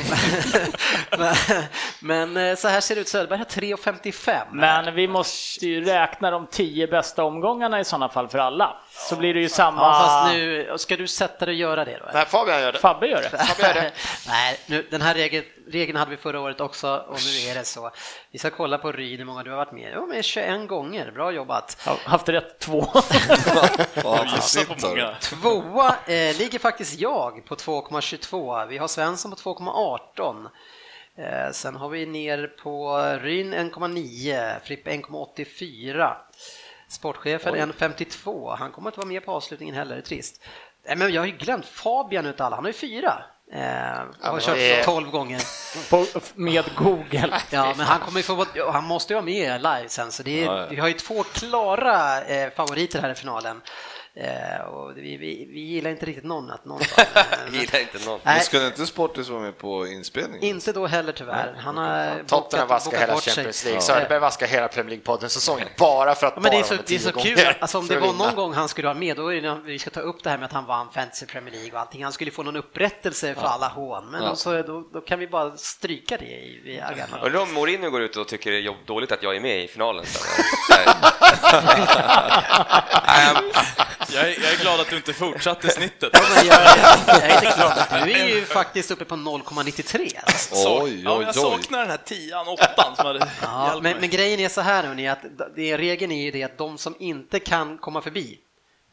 men, men så här ser det ut, Söderberg har 3,55. Men vi måste ju räkna de tio bästa omgångarna i sådana fall för alla. Så blir det ju samma... Ja, fast nu, ska du sätta dig och göra det då? eller? Nej, Fabian gör det. Fabbe gör det. Fabbe gör det. Nej, nu, den här regeln, regeln hade vi förra året också och nu är det så. Vi ska kolla på Ryn, hur många du har varit med. Ja, med 21 gånger, bra jobbat. Jag har haft rätt två. Ja. Tvåa eh, ligger faktiskt jag på 2,22. Vi har Svensson på 2,18. Eh, sen har vi ner på Ryn 1,9, Frippe 1,84. Sportchefen 1,52. Han kommer inte vara med på avslutningen heller, det är trist. Men jag har ju glömt Fabian utav alla, han har ju fyra. Eh, har kört är- 12 gånger. på, med Google. Ja, men han kommer få han måste ju vara med live sen, så det är, Ja, ja. vi har ju två klara eh, favoriter här i finalen. Eh, och vi, vi, vi gillar inte riktigt någon att någon men- gillar inte någon. Men Nej, skulle inte Sportis vara med på inspelningen? inte då heller tyvärr. Han har Tottenham vaskar hela bort sig. Champions League. Ja. Söderberg vaskar hela Premier League-podden säsongen bara för att Ja, men det är så, det är så kul, alltså, om det var någon gång han skulle vara med, då är det, vi ska ta upp det här med att han vann Fantasy Premier League och allting. Han skulle få någon upprättelse för alla hån, men Ja. så, då, då kan vi bara stryka det i, i agendan. Undrar om Mourinho går ut och tycker det är dåligt att jag är med i finalen sen. Jag är, jag är glad att du inte fortsatte snittet. Ja, men jag, jag är inte klar. Du är ju faktiskt uppe på 0,93. Alltså. Så, Oj, ja, oj, jag oj. saknar den här tian, åttan som hade Ja, men, men grejen är så här hörni, att det, regeln är ju det att de som inte kan komma förbi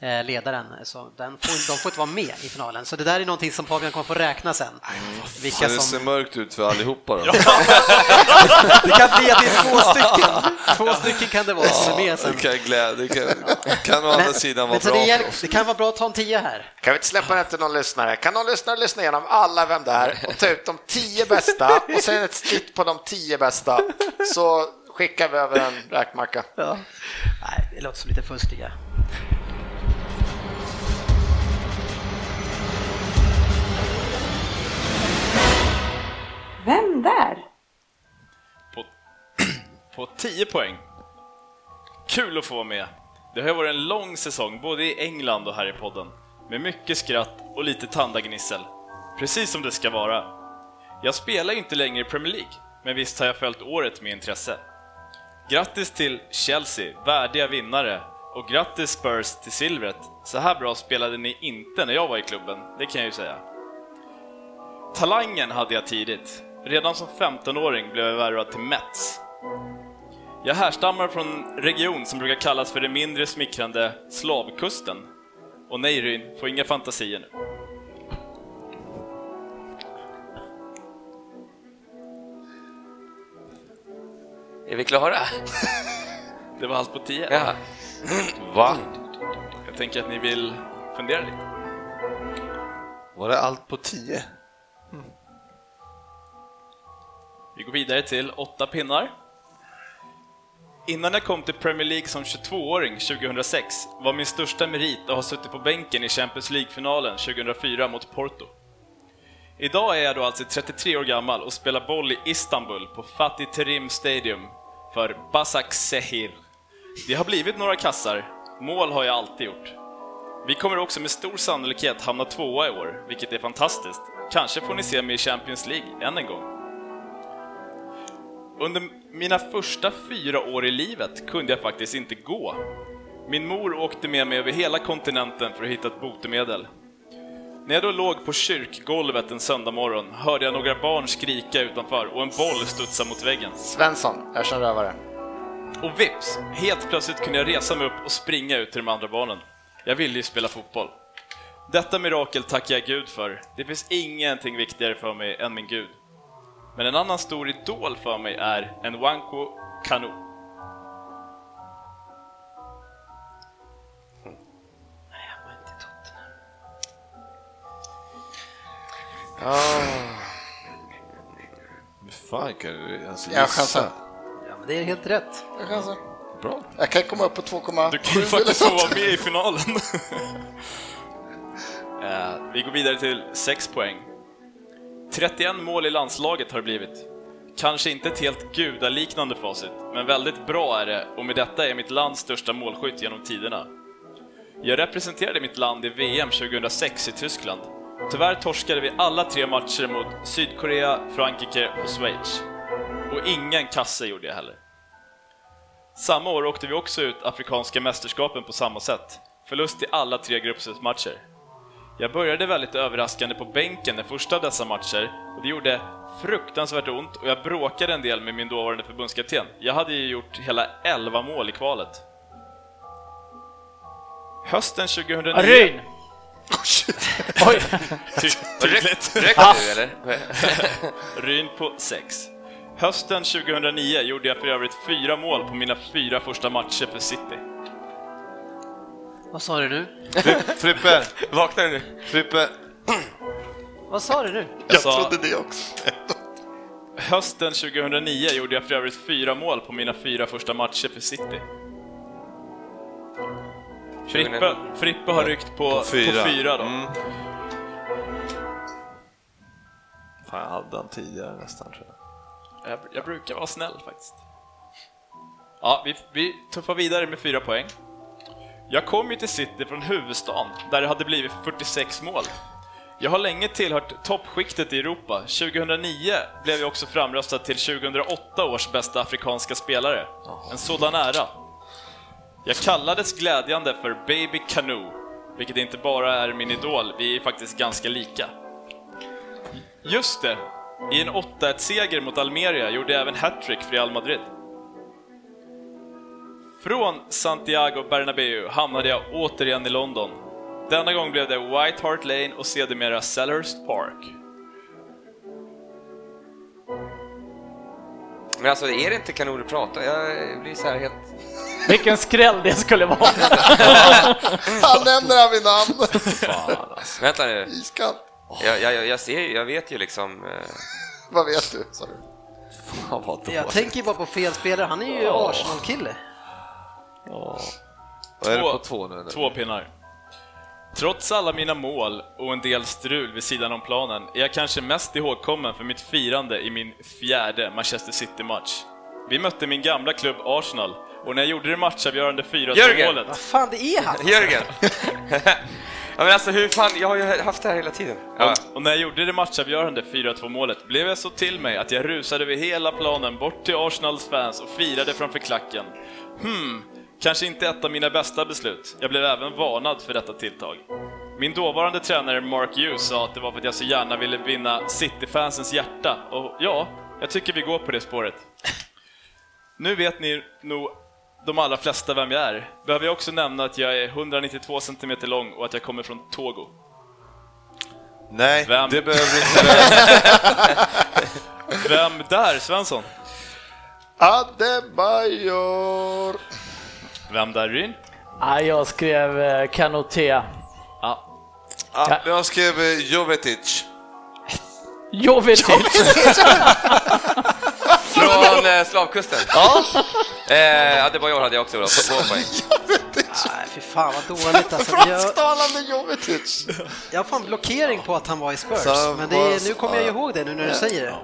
ledaren, så den får, de får inte vara med i finalen. Så det där är någonting som Fabian kommer få räkna sen. Så Vilka det ser som... mörkt ut för allihopa då. Det kan bli att det är två stycken. Två stycken kan det vara som är med sen. Det kan, glä, det kan, kan å andra sidan vara bra det, för gäll- oss. det kan vara bra att ta en tia här. Kan vi inte släppa det till någon lyssnare? Kan någon lyssnare lyssna igenom alla Vem det är och ta ut de tio bästa och sen ett snitt på de tio bästa så skickar vi över en räkmacka. Ja. Nej, det låter som lite fusk Vem där? På, på 10 poäng. Kul att få vara med. Det har ju varit en lång säsong, både i England och här i podden. Med mycket skratt och lite tandagnissel. Precis som det ska vara. Jag spelar ju inte längre i Premier League, men visst har jag följt året med intresse. Grattis till Chelsea, värdiga vinnare. Och grattis Spurs till silvret. Så här bra spelade ni inte när jag var i klubben, det kan jag ju säga. Talangen hade jag tidigt. Redan som 15-åring blev jag värvad till Mets. Jag härstammar från en region som brukar kallas för det mindre smickrande Slavkusten. Och nej Ryn, få inga fantasier nu. Är vi klara? Det var allt på 10. Ja. Va? Jag tänker att ni vill fundera lite. Var det allt på 10? Vi går vidare till åtta pinnar. Innan jag kom till Premier League som 22-åring 2006 var min största merit att ha suttit på bänken i Champions League-finalen 2004 mot Porto. Idag är jag då alltså 33 år gammal och spelar boll i Istanbul på Fatih Terim Stadium för Basak Sehir. Det har blivit några kassar, mål har jag alltid gjort. Vi kommer också med stor sannolikhet hamna tvåa i år, vilket är fantastiskt. Kanske får ni se mig i Champions League än en gång. Under mina första fyra år i livet kunde jag faktiskt inte gå. Min mor åkte med mig över hela kontinenten för att hitta ett botemedel. När jag då låg på kyrkgolvet en söndag morgon hörde jag några barn skrika utanför och en boll studsa mot väggen. Svensson, Östgötarövare. Och vips, helt plötsligt kunde jag resa mig upp och springa ut till de andra barnen. Jag ville ju spela fotboll. Detta mirakel tackar jag Gud för. Det finns ingenting viktigare för mig än min Gud. Men en annan stor idol för mig är en Wanko Kanu. Hur fan kan du alltså, Jag chansar. Ja, men det är helt rätt. Jag chansar. Bra. Jag kan komma upp på 2,7 Du kan ju faktiskt få vara med i finalen. Eh, vi går vidare till 6 poäng. 31 mål i landslaget har det blivit. Kanske inte ett helt gudaliknande facit, men väldigt bra är det och med detta är mitt lands största målskytt genom tiderna. Jag representerade mitt land i VM 2006 i Tyskland. Tyvärr torskade vi alla tre matcher mot Sydkorea, Frankrike och Schweiz. Och ingen kasse gjorde jag heller. Samma år åkte vi också ut Afrikanska mästerskapen på samma sätt. Förlust i alla tre gruppspelsmatcher. Jag började väldigt överraskande på bänken den första av dessa matcher och det gjorde fruktansvärt ont och jag bråkade en del med min dåvarande förbundskapten. Jag hade ju gjort hela 11 mål i kvalet. Hösten 2009... Ryn! Oj! Ty tydligt. Räcker du eller? Ryn på 6. Hösten 2009 gjorde jag för övrigt fyra mål på mina fyra första matcher för City. Vad sa du nu? Frippe! Vaknar du nu? Frippe! Vad sa du nu? Jag sa- trodde det också. Hösten 2009 gjorde jag för övrigt fyra mål på mina fyra första matcher för City. Frippe, Frippe har ryckt på, på fyra. fyra, då. Mm. Fan, jag hade den tidigare nästan tror jag. Jag, jag brukar vara snäll faktiskt. Ja, vi, vi tuffar vidare med fyra poäng. Jag kom ju till City från huvudstaden, där det hade blivit 46 mål. Jag har länge tillhört toppskiktet i Europa. 2009 blev jag också framröstad till 2008 års bästa afrikanska spelare. En sådan ära. Jag kallades glädjande för Baby Canoe vilket inte bara är min idol, vi är faktiskt ganska lika. Just det! I en 8-1-seger mot Almeria gjorde jag även hattrick för Real Madrid. Från Santiago Bernabéu hamnade jag återigen i London. Denna gång blev det White Hart Lane och sedermera Selhurst Park. Men alltså, är det inte kanon att prata? Jag blir så här helt... Vilken skräll det skulle vara! Han nämner han vid namn. Vänta nu. Iskallt. Jag, jag, jag, ser, jag vet ju liksom... Eh, Vad vet du? Sa du? Fan, vad Jag tänker ju bara på fel spelare, han är ju Arsenal-kille. Vad är det Två- på två nu? eller? Två pinnar. Trots alla mina mål och en del strul vid sidan om planen är jag kanske mest ihågkommen för mitt firande i min fjärde Manchester City-match. Vi mötte min gamla klubb Arsenal och när jag gjorde det matchavgörande 4-2 Jörgen! Vad målet fan, det är han! Jörgen! ja, men alltså hur fan, jag har ju haft det här hela tiden. Ja. och när jag gjorde det matchavgörande 4-2 målet blev jag så till mig att jag rusade över hela planen bort till Arsenals fans och firade framför klacken. Hmm, kanske inte ett av mina bästa beslut. Jag blev även varnad för detta tilltag. Min dåvarande tränare Mark Hughes sa att det var för att jag så gärna ville vinna City-fansens hjärta och ja, jag tycker vi går på det spåret. Nu vet ni nog de allra flesta vem jag är. Behöver jag också nämna att jag är 192 cm lång och att jag kommer från Togo. Nej, Vem? det behöver du inte. Vem där, Svensson? Adebayor. Vem där, Ryn? Ja, jag skrev eh, Kanoté. Ja, Ja, jag skrev eh, Jovetic. Jovetic! Från eh, slavkusten? Ja. Eh, Adebayor hade jag också då, på två poäng. Nej, fy fan vad dåligt alltså. Jag, Fransktalande Jovetic. jag har fan blockering på att han var i Spurs, men det är, nu kommer jag ihåg det nu när du säger det.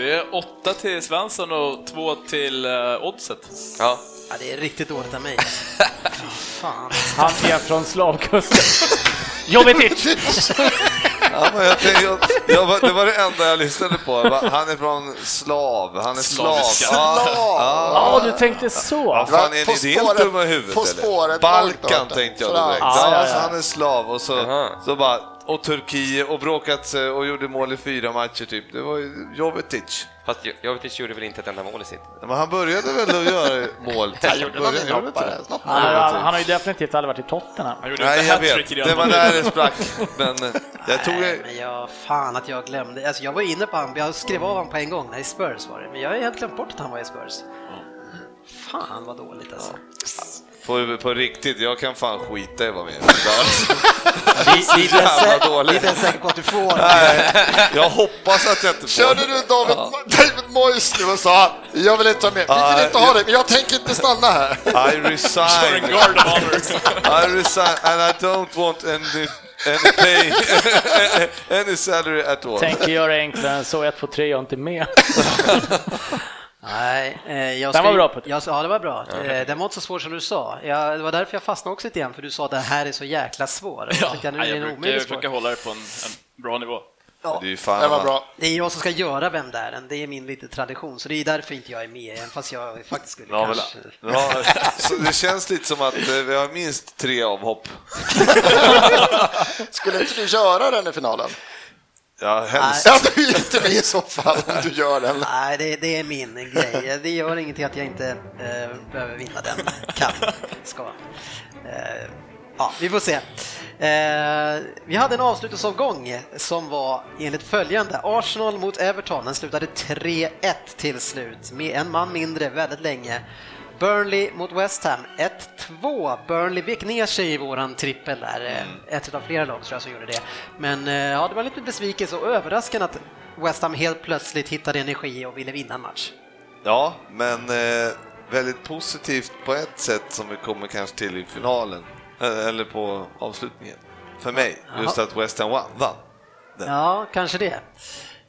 Det är åtta till Svensson och två till uh, Oddset. Ja. Ja, det är riktigt dåligt av mig. Fan. Han är från slavkusten. Jovetic! Ja, men jag tänkte, jag, jag, det var det enda jag lyssnade på. Jag bara, Han är från slav, han är slav. Slaviska. Ja, Ja, du tänkte så. Vad fan, är På ni helt spåret- dumma i huvudet på eller? spåret Balkan långt tänkte jag direkt. Ja, Ja, ja, så ja. han är slav och så, Jaha. så bara, och Turkiet och bråkat sig och gjorde mål i fyra matcher typ. Det var ju Jovetic. Fast Jo- Jovetic gjorde väl inte ett enda mål i sitt? Men han började väl att göra mål? Han gjorde någon början, gjorde inte inhoppare. det? Något Han, har ju definitivt aldrig varit i Tottenham. Han gjorde Nej, jag vet. Det var där det sprack. Men eh, jag tog... Nej, men jag, fan att jag glömde. Alltså jag var inne på honom, jag skrev av honom på en gång, nej Spurs var det. Men jag har helt glömt bort att han var i Spurs. Fan vad dåligt alltså. På, på riktigt, jag kan fan skita i att vara med. Vi, vi, är jävla inte dåligt. vi är inte säkra på att du får. Nej, jag hoppas att jag inte får. Körde du David, David Moyes nu och sa jag vill inte ha med, vi vill inte ha det, men jag tänker inte stanna här. I resign. I resign and I don't want any, any pay, any salary at all. Tänker göra enklare än så, 1, 2, 3, jag är inte med. Nej, eh, jag Den var bra, Putte. jag, Ja, det var bra. Eh, Den var inte så svår som du sa. Jag, det var därför jag fastnade också lite grann, för du sa att det här är så jäkla svår. Ja, jag, nu är nej, det jag brukar, jag brukar hålla det på en, en bra nivå. Det är fan Det var bra. Det är jag som ska göra Vem där än, det är min lite tradition, så det är därför inte jag är med, även fast jag faktiskt skulle Ja, kanske... ja, så det känns lite som att eh, vi har minst tre avhopp. Skulle inte du göra den i finalen? Ja, helst. Ja, du är inte med i så fall om du gör den. Nej, det, det är min grej. Det gör ingenting att jag inte eh, behöver vinna den. Kan, ska. Eh, ja, vi får se. Eh, vi hade en avslutningsomgång som var enligt följande. Arsenal mot Everton, den slutade 3-1 till slut med en man mindre väldigt länge. Burnley mot West Ham 1-2. Burnley vek ner sig i våran trippel där. Eh, Ett av flera lag tror jag som gjorde det. Men eh, ja, det var lite besvikelse och överraskande att West Ham helt plötsligt hittade energi och ville vinna en match. Ja, men eh, väldigt positivt på ett sätt som vi kommer kanske till i finalen, eh, eller på avslutningen. För mig, just att West Ham vann. vann. Ja, kanske det.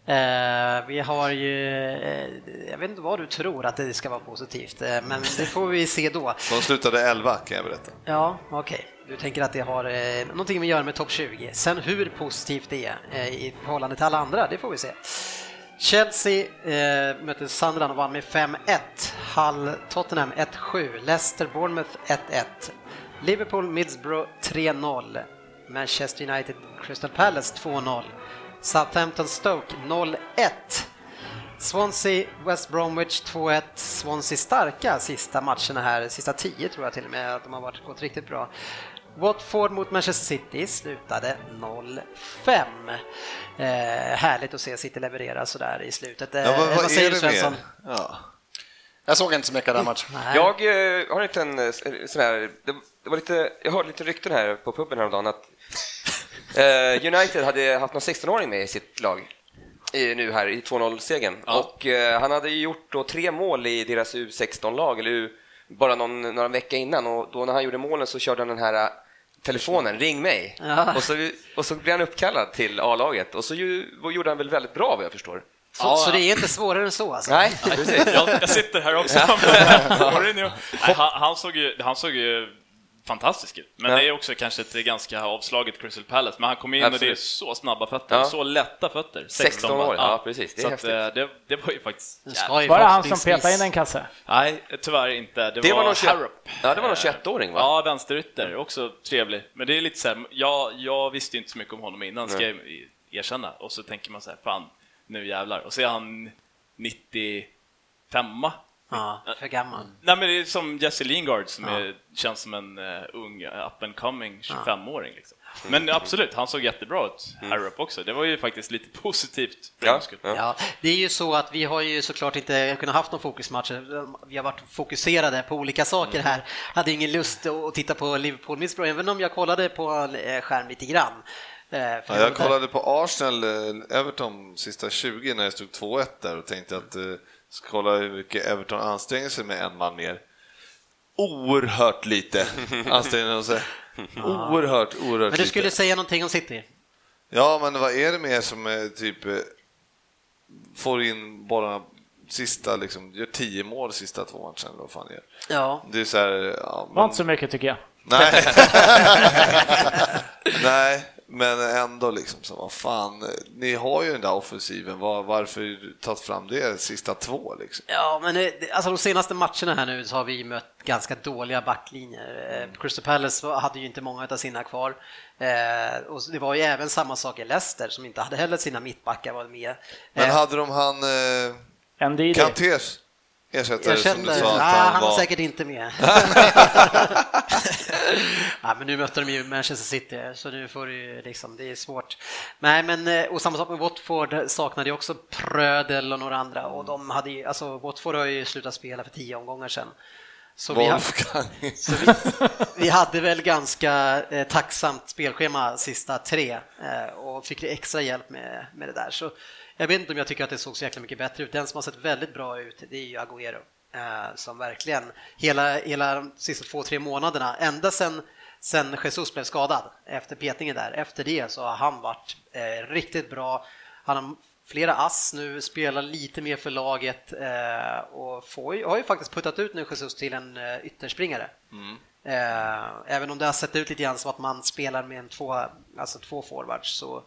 Eh, vi har ju, eh, jag vet inte vad du tror att det ska vara positivt, eh, men det får vi se då. De slutade 11 kan jag berätta. Ja, okej. Du tänker att det har eh, någonting att göra med topp 20. Sen hur positivt det är eh, i förhållande till alla andra, det får vi se. Chelsea eh, mötte Sunderland och vann med 5-1. Hull Tottenham 1-7. Leicester Bournemouth 1-1. Liverpool Middlesbrough 3-0. Manchester United Crystal Palace 2-0. Southampton Stoke 0-1. Swansea West Bromwich 2-1. Swansea starka sista matcherna här, sista tio tror jag till och med att de har varit, gått riktigt bra. Watford mot Manchester City slutade 0-5. Eh, härligt att se City leverera sådär i slutet. Eh, Ja, vad, vad säger är du Svensson? Ja. Jag såg inte så mycket av den matchen. Nej. Jag eh, har en liten eh, sån här, det, det var lite, jag hörde lite rykten här på puben häromdagen att eh, United hade haft någon 16-åring med i sitt lag i, nu här i 2-0-segern och eh, han hade ju gjort då tre mål i deras U16-lag eller U, bara någon, några veckor innan och då när han gjorde målen så körde han den här eh, telefonen, ring mig, Ja. och, så, och så blev han uppkallad till A-laget och så ju, gjorde han väl väldigt bra vad jag förstår. Så, Ja, så det ja. är inte svårare än så alltså? Nej, precis. Jag, jag sitter här också. Nej, han, han, såg ju, han såg ju fantastisk ut, men Ja. det är också kanske ett ganska avslaget Crystal Palace. Men han kom in och det är Absolut. så snabba fötter, Ja. så lätta fötter. 16 år, ja, precis. Det är så att, häftigt. eh, det, det var ju faktiskt... Var det han som petade in en kasse? Nej, tyvärr inte. Det, Det var någon 21 Harrop. Ja, det var någon 21-åring va? Ja, vänsterytter, också trevlig. Men det är lite så här, jag, jag visste ju inte så mycket om honom innan, ska jag erkänna. Och så tänker man så här, fan, nu jävlar. Och så är han 95 Ja, för gammal. Nej men det är som Jesse Lingard som är, känns som en uh, ung up and coming 25-åring. Liksom. Men absolut, han såg jättebra ut, Harrop också. Det var ju faktiskt lite positivt för Ja, ja. Ja, det är ju så att vi har ju såklart inte kunnat haft någon fokusmatch. Vi har varit fokuserade på olika saker här. Hade ingen lust att titta på Liverpool Middlesbrough, även om jag kollade på en eh, skärm lite grann. Eh, Ja, jag kollade på Arsenal, eh, Everton sista 20 när det stod 2-1 där och tänkte att eh, ska kolla hur mycket Everton anstränger sig med en man mer. Oerhört lite anstränger de sig. Oerhört, oerhört Men du skulle lite. säga någonting om City? Ja, men vad är det mer som eh, typ eh, får in bollarna sista, liksom, gör 10 mål sista två matcherna eller vad fan är. Ja. Det är så här, ja, Var men- inte så mycket tycker jag. Nej. Nej, men ändå liksom så vad fan, ni har ju den där offensiven, var, varför tagit fram det sista två liksom? Ja, men det- alltså de senaste matcherna här nu så har vi mött ganska dåliga backlinjer. Eh, Crystal Palace hade ju inte många av sina kvar. Eh, och det var ju även samma sak i Leicester som inte hade heller sina mittbackar var med. Men Eh, hade de han eh. Kantés ersättare jag som du sa att han, han var säkert inte med. ja, men nu mötte de ju Manchester City, så nu får ju liksom, det är svårt. Nej, men eh, och samma sak med Watford saknade ju också Prödel och några andra och de hade ju, alltså Watford har ju slutat spela för tio omgångar sedan. Så vi, ha, Wolfgang. så vi, vi hade väl ganska eh, tacksamt spelschema sista tre eh, och fick extra hjälp med, med det där. Så jag vet inte om jag tycker att det såg så jäkla mycket bättre ut. Den som har sett väldigt bra ut, det är ju Agüero. Eh, som verkligen, hela, hela de sista två, tre månaderna, ända sen, sen Jesus blev skadad efter petningen där, efter det så har han varit eh, riktigt bra. Han har flera ass nu, spelar lite mer för laget eh, och får, har ju faktiskt puttat ut nu Jesus till en eh, ytterspringare. Eh, även om det har sett ut lite grann som att man spelar med en två, alltså två forwards så,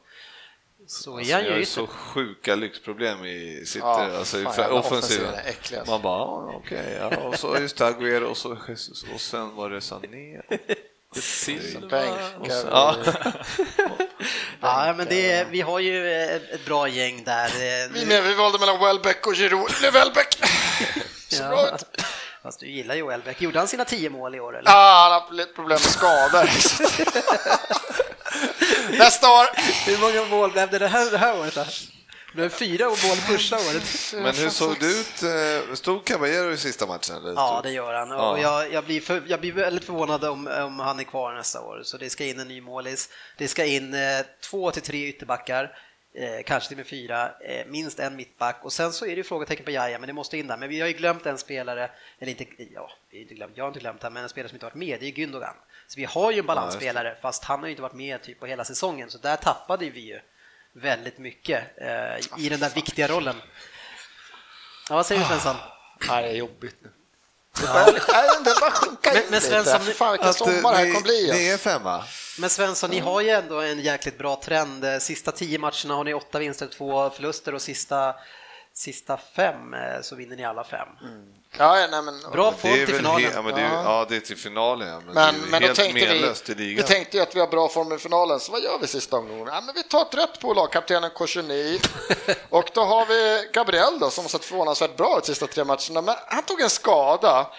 så är han Jag ju har så sjuka lyxproblem i City, Ja, alltså i fan, offensiven. alltså. Man bara, okej, ja. och så just det, Agüero och så Jesus och sen var det Sané. Bänk. Ja. Ja, men det, är- vi har ju ett, ett bra gäng där. Eh, Vi med, vi valde mellan Welbeck och Giroud. Det Welbeck! Så bra ut. fast du gillar ju Welbeck. Gjorde han sina tio mål i år eller? Ah, han har lite problem med skador. Nästa år! Hur många mål blev det det här, det här året? Då? Det blev fyra mål första året. Men hur såg det ut? eh, Stod Caballero i sista matchen? Eller? Ja, det gör han. Och jag, jag, blir för, jag blir väldigt förvånad om, om han är kvar nästa år. Så det ska in en ny målis. Det ska in eh, två till tre ytterbackar, eh, kanske till och med fyra, eh, minst en mittback. Och sen så är det ju frågetecken på Jaja, men det måste in där. Men vi har ju glömt en spelare, eller inte, ja, inte glömt, jag har inte glömt han, men en spelare som inte varit med, det är ju Gündogan. Så vi har ju en balansspelare, fast han har ju inte varit med typ på hela säsongen. Så där tappade vi ju väldigt mycket eh, i den där viktiga rollen. Ja, vad säger du Svensson? Nej, det är jobbigt nu. Det det är bara sjunka Men- in men Svensson, lite. Fan vilken eh, sommar det här kommer bli. Ni alltså. är femma. Men Svensson, ni har ju ändå en jäkligt bra trend. Sista tio matcherna har ni åtta vinster, två förluster och sista sista fem eh, så vinner ni alla fem. Ja, ja, nej, men, Bra form till finalen. he- ja, men det är, ja, det är till finalen ja, men, Men, det är ju men då helt tänkte vi, menlöst i vi ligan. tänkte ju att vi har bra form i finalen, så vad gör vi sista omgången? Ja, men vi tar ett rätt på lagkaptenen Koshuni och då har vi Gabriel då, som har sett förvånansvärt bra ut sista tre matcherna, men han tog en skada.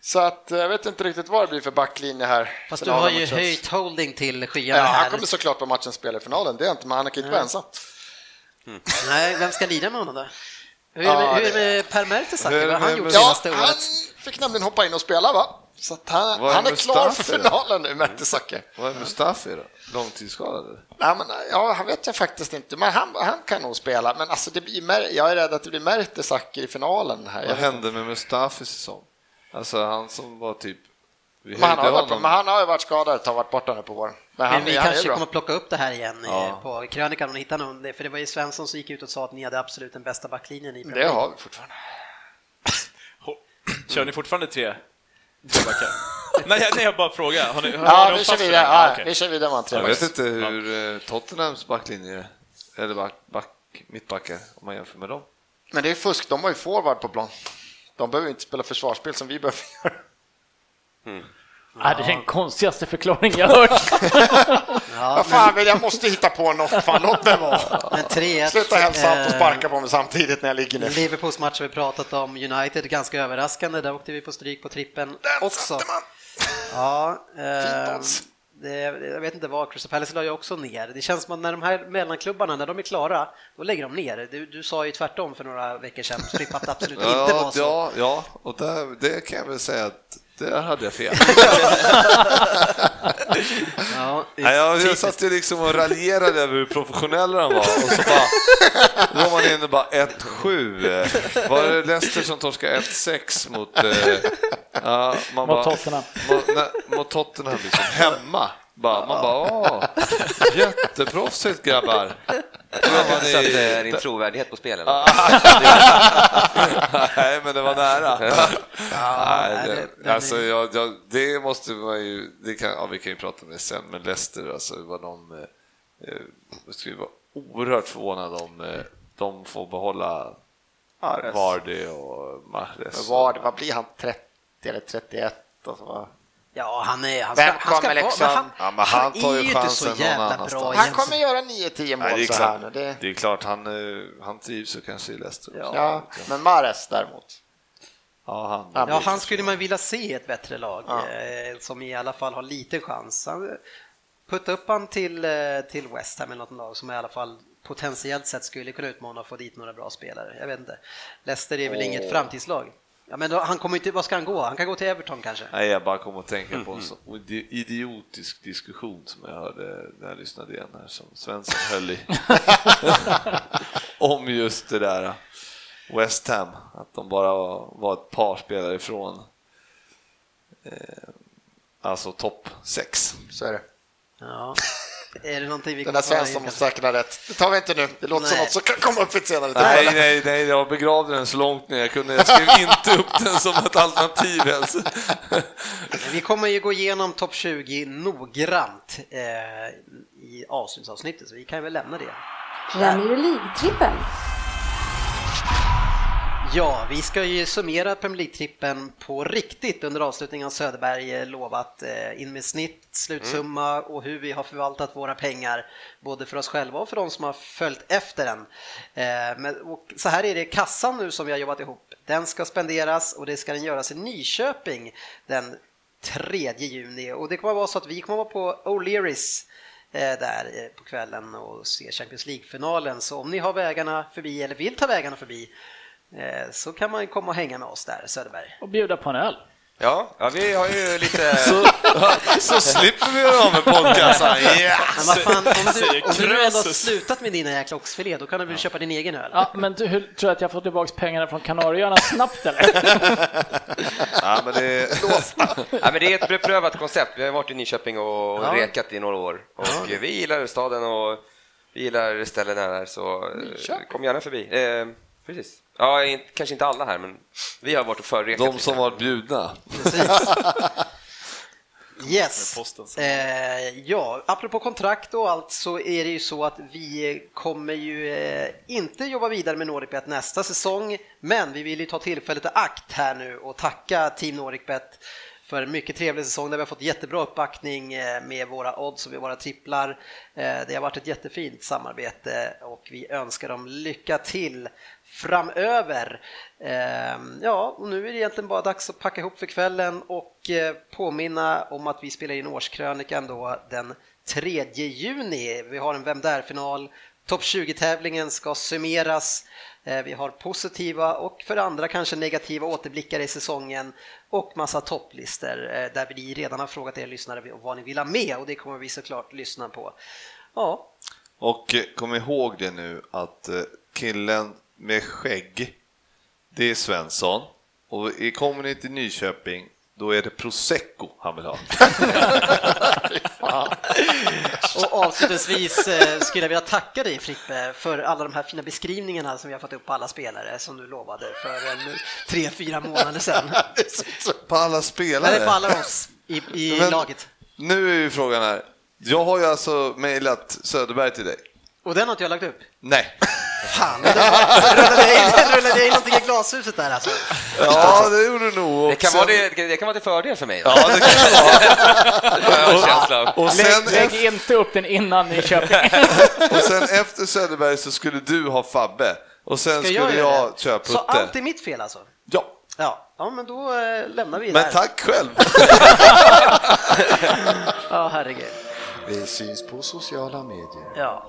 Så att eh, jag vet inte riktigt vad det blir för backlinje här. Fast du Finalen har ju mot Chelsea. höjt holding till skyarna Ja, han här. kommer såklart vara matchens spelare i finalen, det är inte, men han kan inte vara ensam. Nej, vem ska lira med honom då? Hur är det Ja, med, hur är det det- med Per Mertesacker? Vad har han gjort Ja, Ja, senaste han året? fick nämligen hoppa in och spela va? Så att han, är han är klar för Mustafi finalen nu, Mertesacker. Vad är Mustafi då? Långtidsskadad? Nej, men, ja, han vet jag faktiskt inte, men han, han kan nog spela. Men alltså, det blir, Mer- jag är rädd att det blir Mertesacker i finalen här. Vad hände med Mustafis säsong? Alltså han som var typ... Vi Men han, har varit, men han har ju varit skadad tag, varit borta nu på våren. Men han, Men vi han kanske kommer plocka upp det här igen Ja. på krönikan om ni hittar någon. För det var ju Svensson som gick ut och sa att ni hade absolut den bästa backlinjen i Premier Det har vi fortfarande. Kör ni fortfarande tre? tre backar? nej, jag- nej, jag bara frågar. Har ni, har Ja, vi kör vidare. det? Ja, okej. Vi kör vidare med en Jag vet inte hur eh, Tottenhams backlinje är, eller back, back, mittbackar, om man jämför med dem. Men det är fusk, de har ju forward på plan. De behöver inte spela försvarsspel som vi behöver göra. Ja, det är den konstigaste förklaring jag har hört. Ja, Vad fan, vill jag måste hitta på något. Fan, låt mig vara. men 3-1. Sluta hälsa och eh, sparka på mig samtidigt när jag ligger ner. Liverpools match har vi pratat om, United ganska överraskande, där åkte vi på stryk på trippen Den också. satte man! Ja, eh, det, jag vet inte vad, Crystal Palace la ju också ner. Det känns som att när de här mellanklubbarna, när de är klara, då lägger de ner. Du, du sa ju tvärtom för några veckor sedan, Fripp, att det absolut inte var Ja, så. ja, ja och där, det kan jag väl säga att där hade jag fel. Ja, Nej, jag, satt ju liksom och raljerade över hur professionell han var och så bara, då var man inne bara 1-7. Var det Leicester som torskade 1-6 mot, eh, ja, man Mot Tottenham. Mot, nej, mot Tottenham liksom, hemma. Bara, man bara, åh, jätteproffsigt grabbar. Du har inte satt din trovärdighet på spel eller? Nej, men det var nära. Nej, det- alltså, jag, jag, det måste man ju, det kan, ja, vi kan ju prata om det sen, men Leicester, alltså, vad de, eh, eh, jag skulle vara oerhört förvånad om eh, de får behålla. Vardy och Mahrez. Men Vad, vad blir han? 30 eller 31? Och så. Ja, han är... Han ska, Vem han ska vara, liksom- han, Ja, men han tar ju är ju inte chansen så någon jävla annanstans. bra Han kommer göra 9-10 mål Nej, det, är här klart, nu. Det, det är klart, han, eh, han trivs ju kanske i Leicester. Ja. ja, men Mares däremot. Ja, han, Han Ja, han skulle man vilja se ett bättre lag Ja. eh, som i alla fall har liten chans. Han, putta upp han till, eh, till West Ham eller något lag som i alla fall potentiellt sett skulle kunna utmana och få dit några bra spelare. Jag vet inte. Leicester är väl inget framtidslag. Ja, men då, han kommer inte, vad ska han gå? Han kan gå till Everton kanske? Nej, jag bara kom att tänka på en sån idi- idiotisk diskussion som jag hörde när jag lyssnade igen här som Svensson höll i. Om just det där West Ham, att de bara var ett par spelare ifrån eh, alltså topp sex. Så är det. Ja. Är det någonting vi Den där Svensson måste säkert ha rätt. Det tar vi inte nu. Det låter som Nej. något som kan komma upp ett senare Nej, tillfälle. nej, nej, jag begravde den så långt ner jag kunde. Jag skrev inte upp den som ett alternativ ens. Vi kommer ju gå igenom topp 20 noggrant eh, i avsnittsavsnittet, så vi kan väl lämna det. Premier League-trippen. Ja, vi ska ju summera Premier League-trippen på riktigt under avslutningen av Söderberg eh, lovat eh, in med snitt, slutsumma och hur vi har förvaltat våra pengar både för oss själva och för de som har följt efter den. Eh, Men, så här är det, kassan nu som vi har jobbat ihop, den ska spenderas och det ska den göras i Nyköping den 3 juni och det kommer att vara så att vi kommer att vara på O'Learys där på kvällen och se Champions League-finalen. Så om ni har vägarna förbi eller vill ta vägarna förbi så kan man komma och hänga med oss där, Söderberg. Och bjuda på en öl. Ja, ja, vi har ju lite... Så slipper vi av med podcasten. Yeah! Men vad fan, om du, om du ändå har slutat med dina jäkla oxfilé, då kan du väl köpa din egen öl? Ja, men du, hur, tror du att jag får tillbaka pengarna från Kanarieöarna snabbt eller? Ja, men det, Ja, men det är ett beprövat koncept. Vi har varit i Nyköping och Ja. rekat i några år. Och vi gillar staden och vi gillar ställena här, så eh, Nyköping? kom gärna förbi. Precis. Ja, kanske inte alla här, men vi har varit och förrekat. de som var bjudna. Precis. Yes. Eh, ja, apropå kontrakt och allt så är det ju så att vi kommer ju eh, inte jobba vidare med NordicBet nästa säsong, men vi vill ju ta tillfället i akt här nu och tacka Team NordicBet för en mycket trevlig säsong där vi har fått jättebra uppbackning eh, med våra odds och med våra tripplar. Eh, Det har varit ett jättefint samarbete och vi önskar dem lycka till framöver. Ehm, ja, och nu är det egentligen bara dags att packa ihop för kvällen och eh, påminna om att vi spelar in årskrönikan då den 3 juni. Vi har en Vem där-final. Topp 20-tävlingen ska summeras. Eh, vi har positiva och för andra kanske negativa återblickar i säsongen och massa topplistor eh, där vi redan har frågat er lyssnare vad ni vill ha med och det kommer vi såklart lyssna på. Ja, Och kom ihåg det nu att killen med skägg, det är Svensson. Och i- kommer ni till Nyköping, då är det prosecco han vill ha. Och avslutningsvis eh, skulle jag vilja tacka dig Frippe för alla de här fina beskrivningarna som vi har fått upp på alla spelare som du lovade för en tre, fyra månader sedan. På alla Eller spelare? på alla oss i, i Men- laget. Nu är ju frågan här. Jag har ju alltså mejlat Söderberg till dig. Och den har inte jag lagt upp. Nej. Fan, det rullade in, rullade in någonting i glashuset där alltså. Ja, det gjorde du nog. Det kan, Och vara det, det kan vara till fördel för mig. Ja, det kan det vara. jag av. Och sen, Lägg, lägg inte upp den innan Nyköping. och sen efter Söderberg så skulle du ha Fabbe. Och sen Ska skulle jag jag, det? köra Så Putte. allt är mitt fel alltså? Ja, Ja, ja men då eh, lämnar vi men där. tack själv. Ja, herregud. Vi syns på sociala medier. Ja.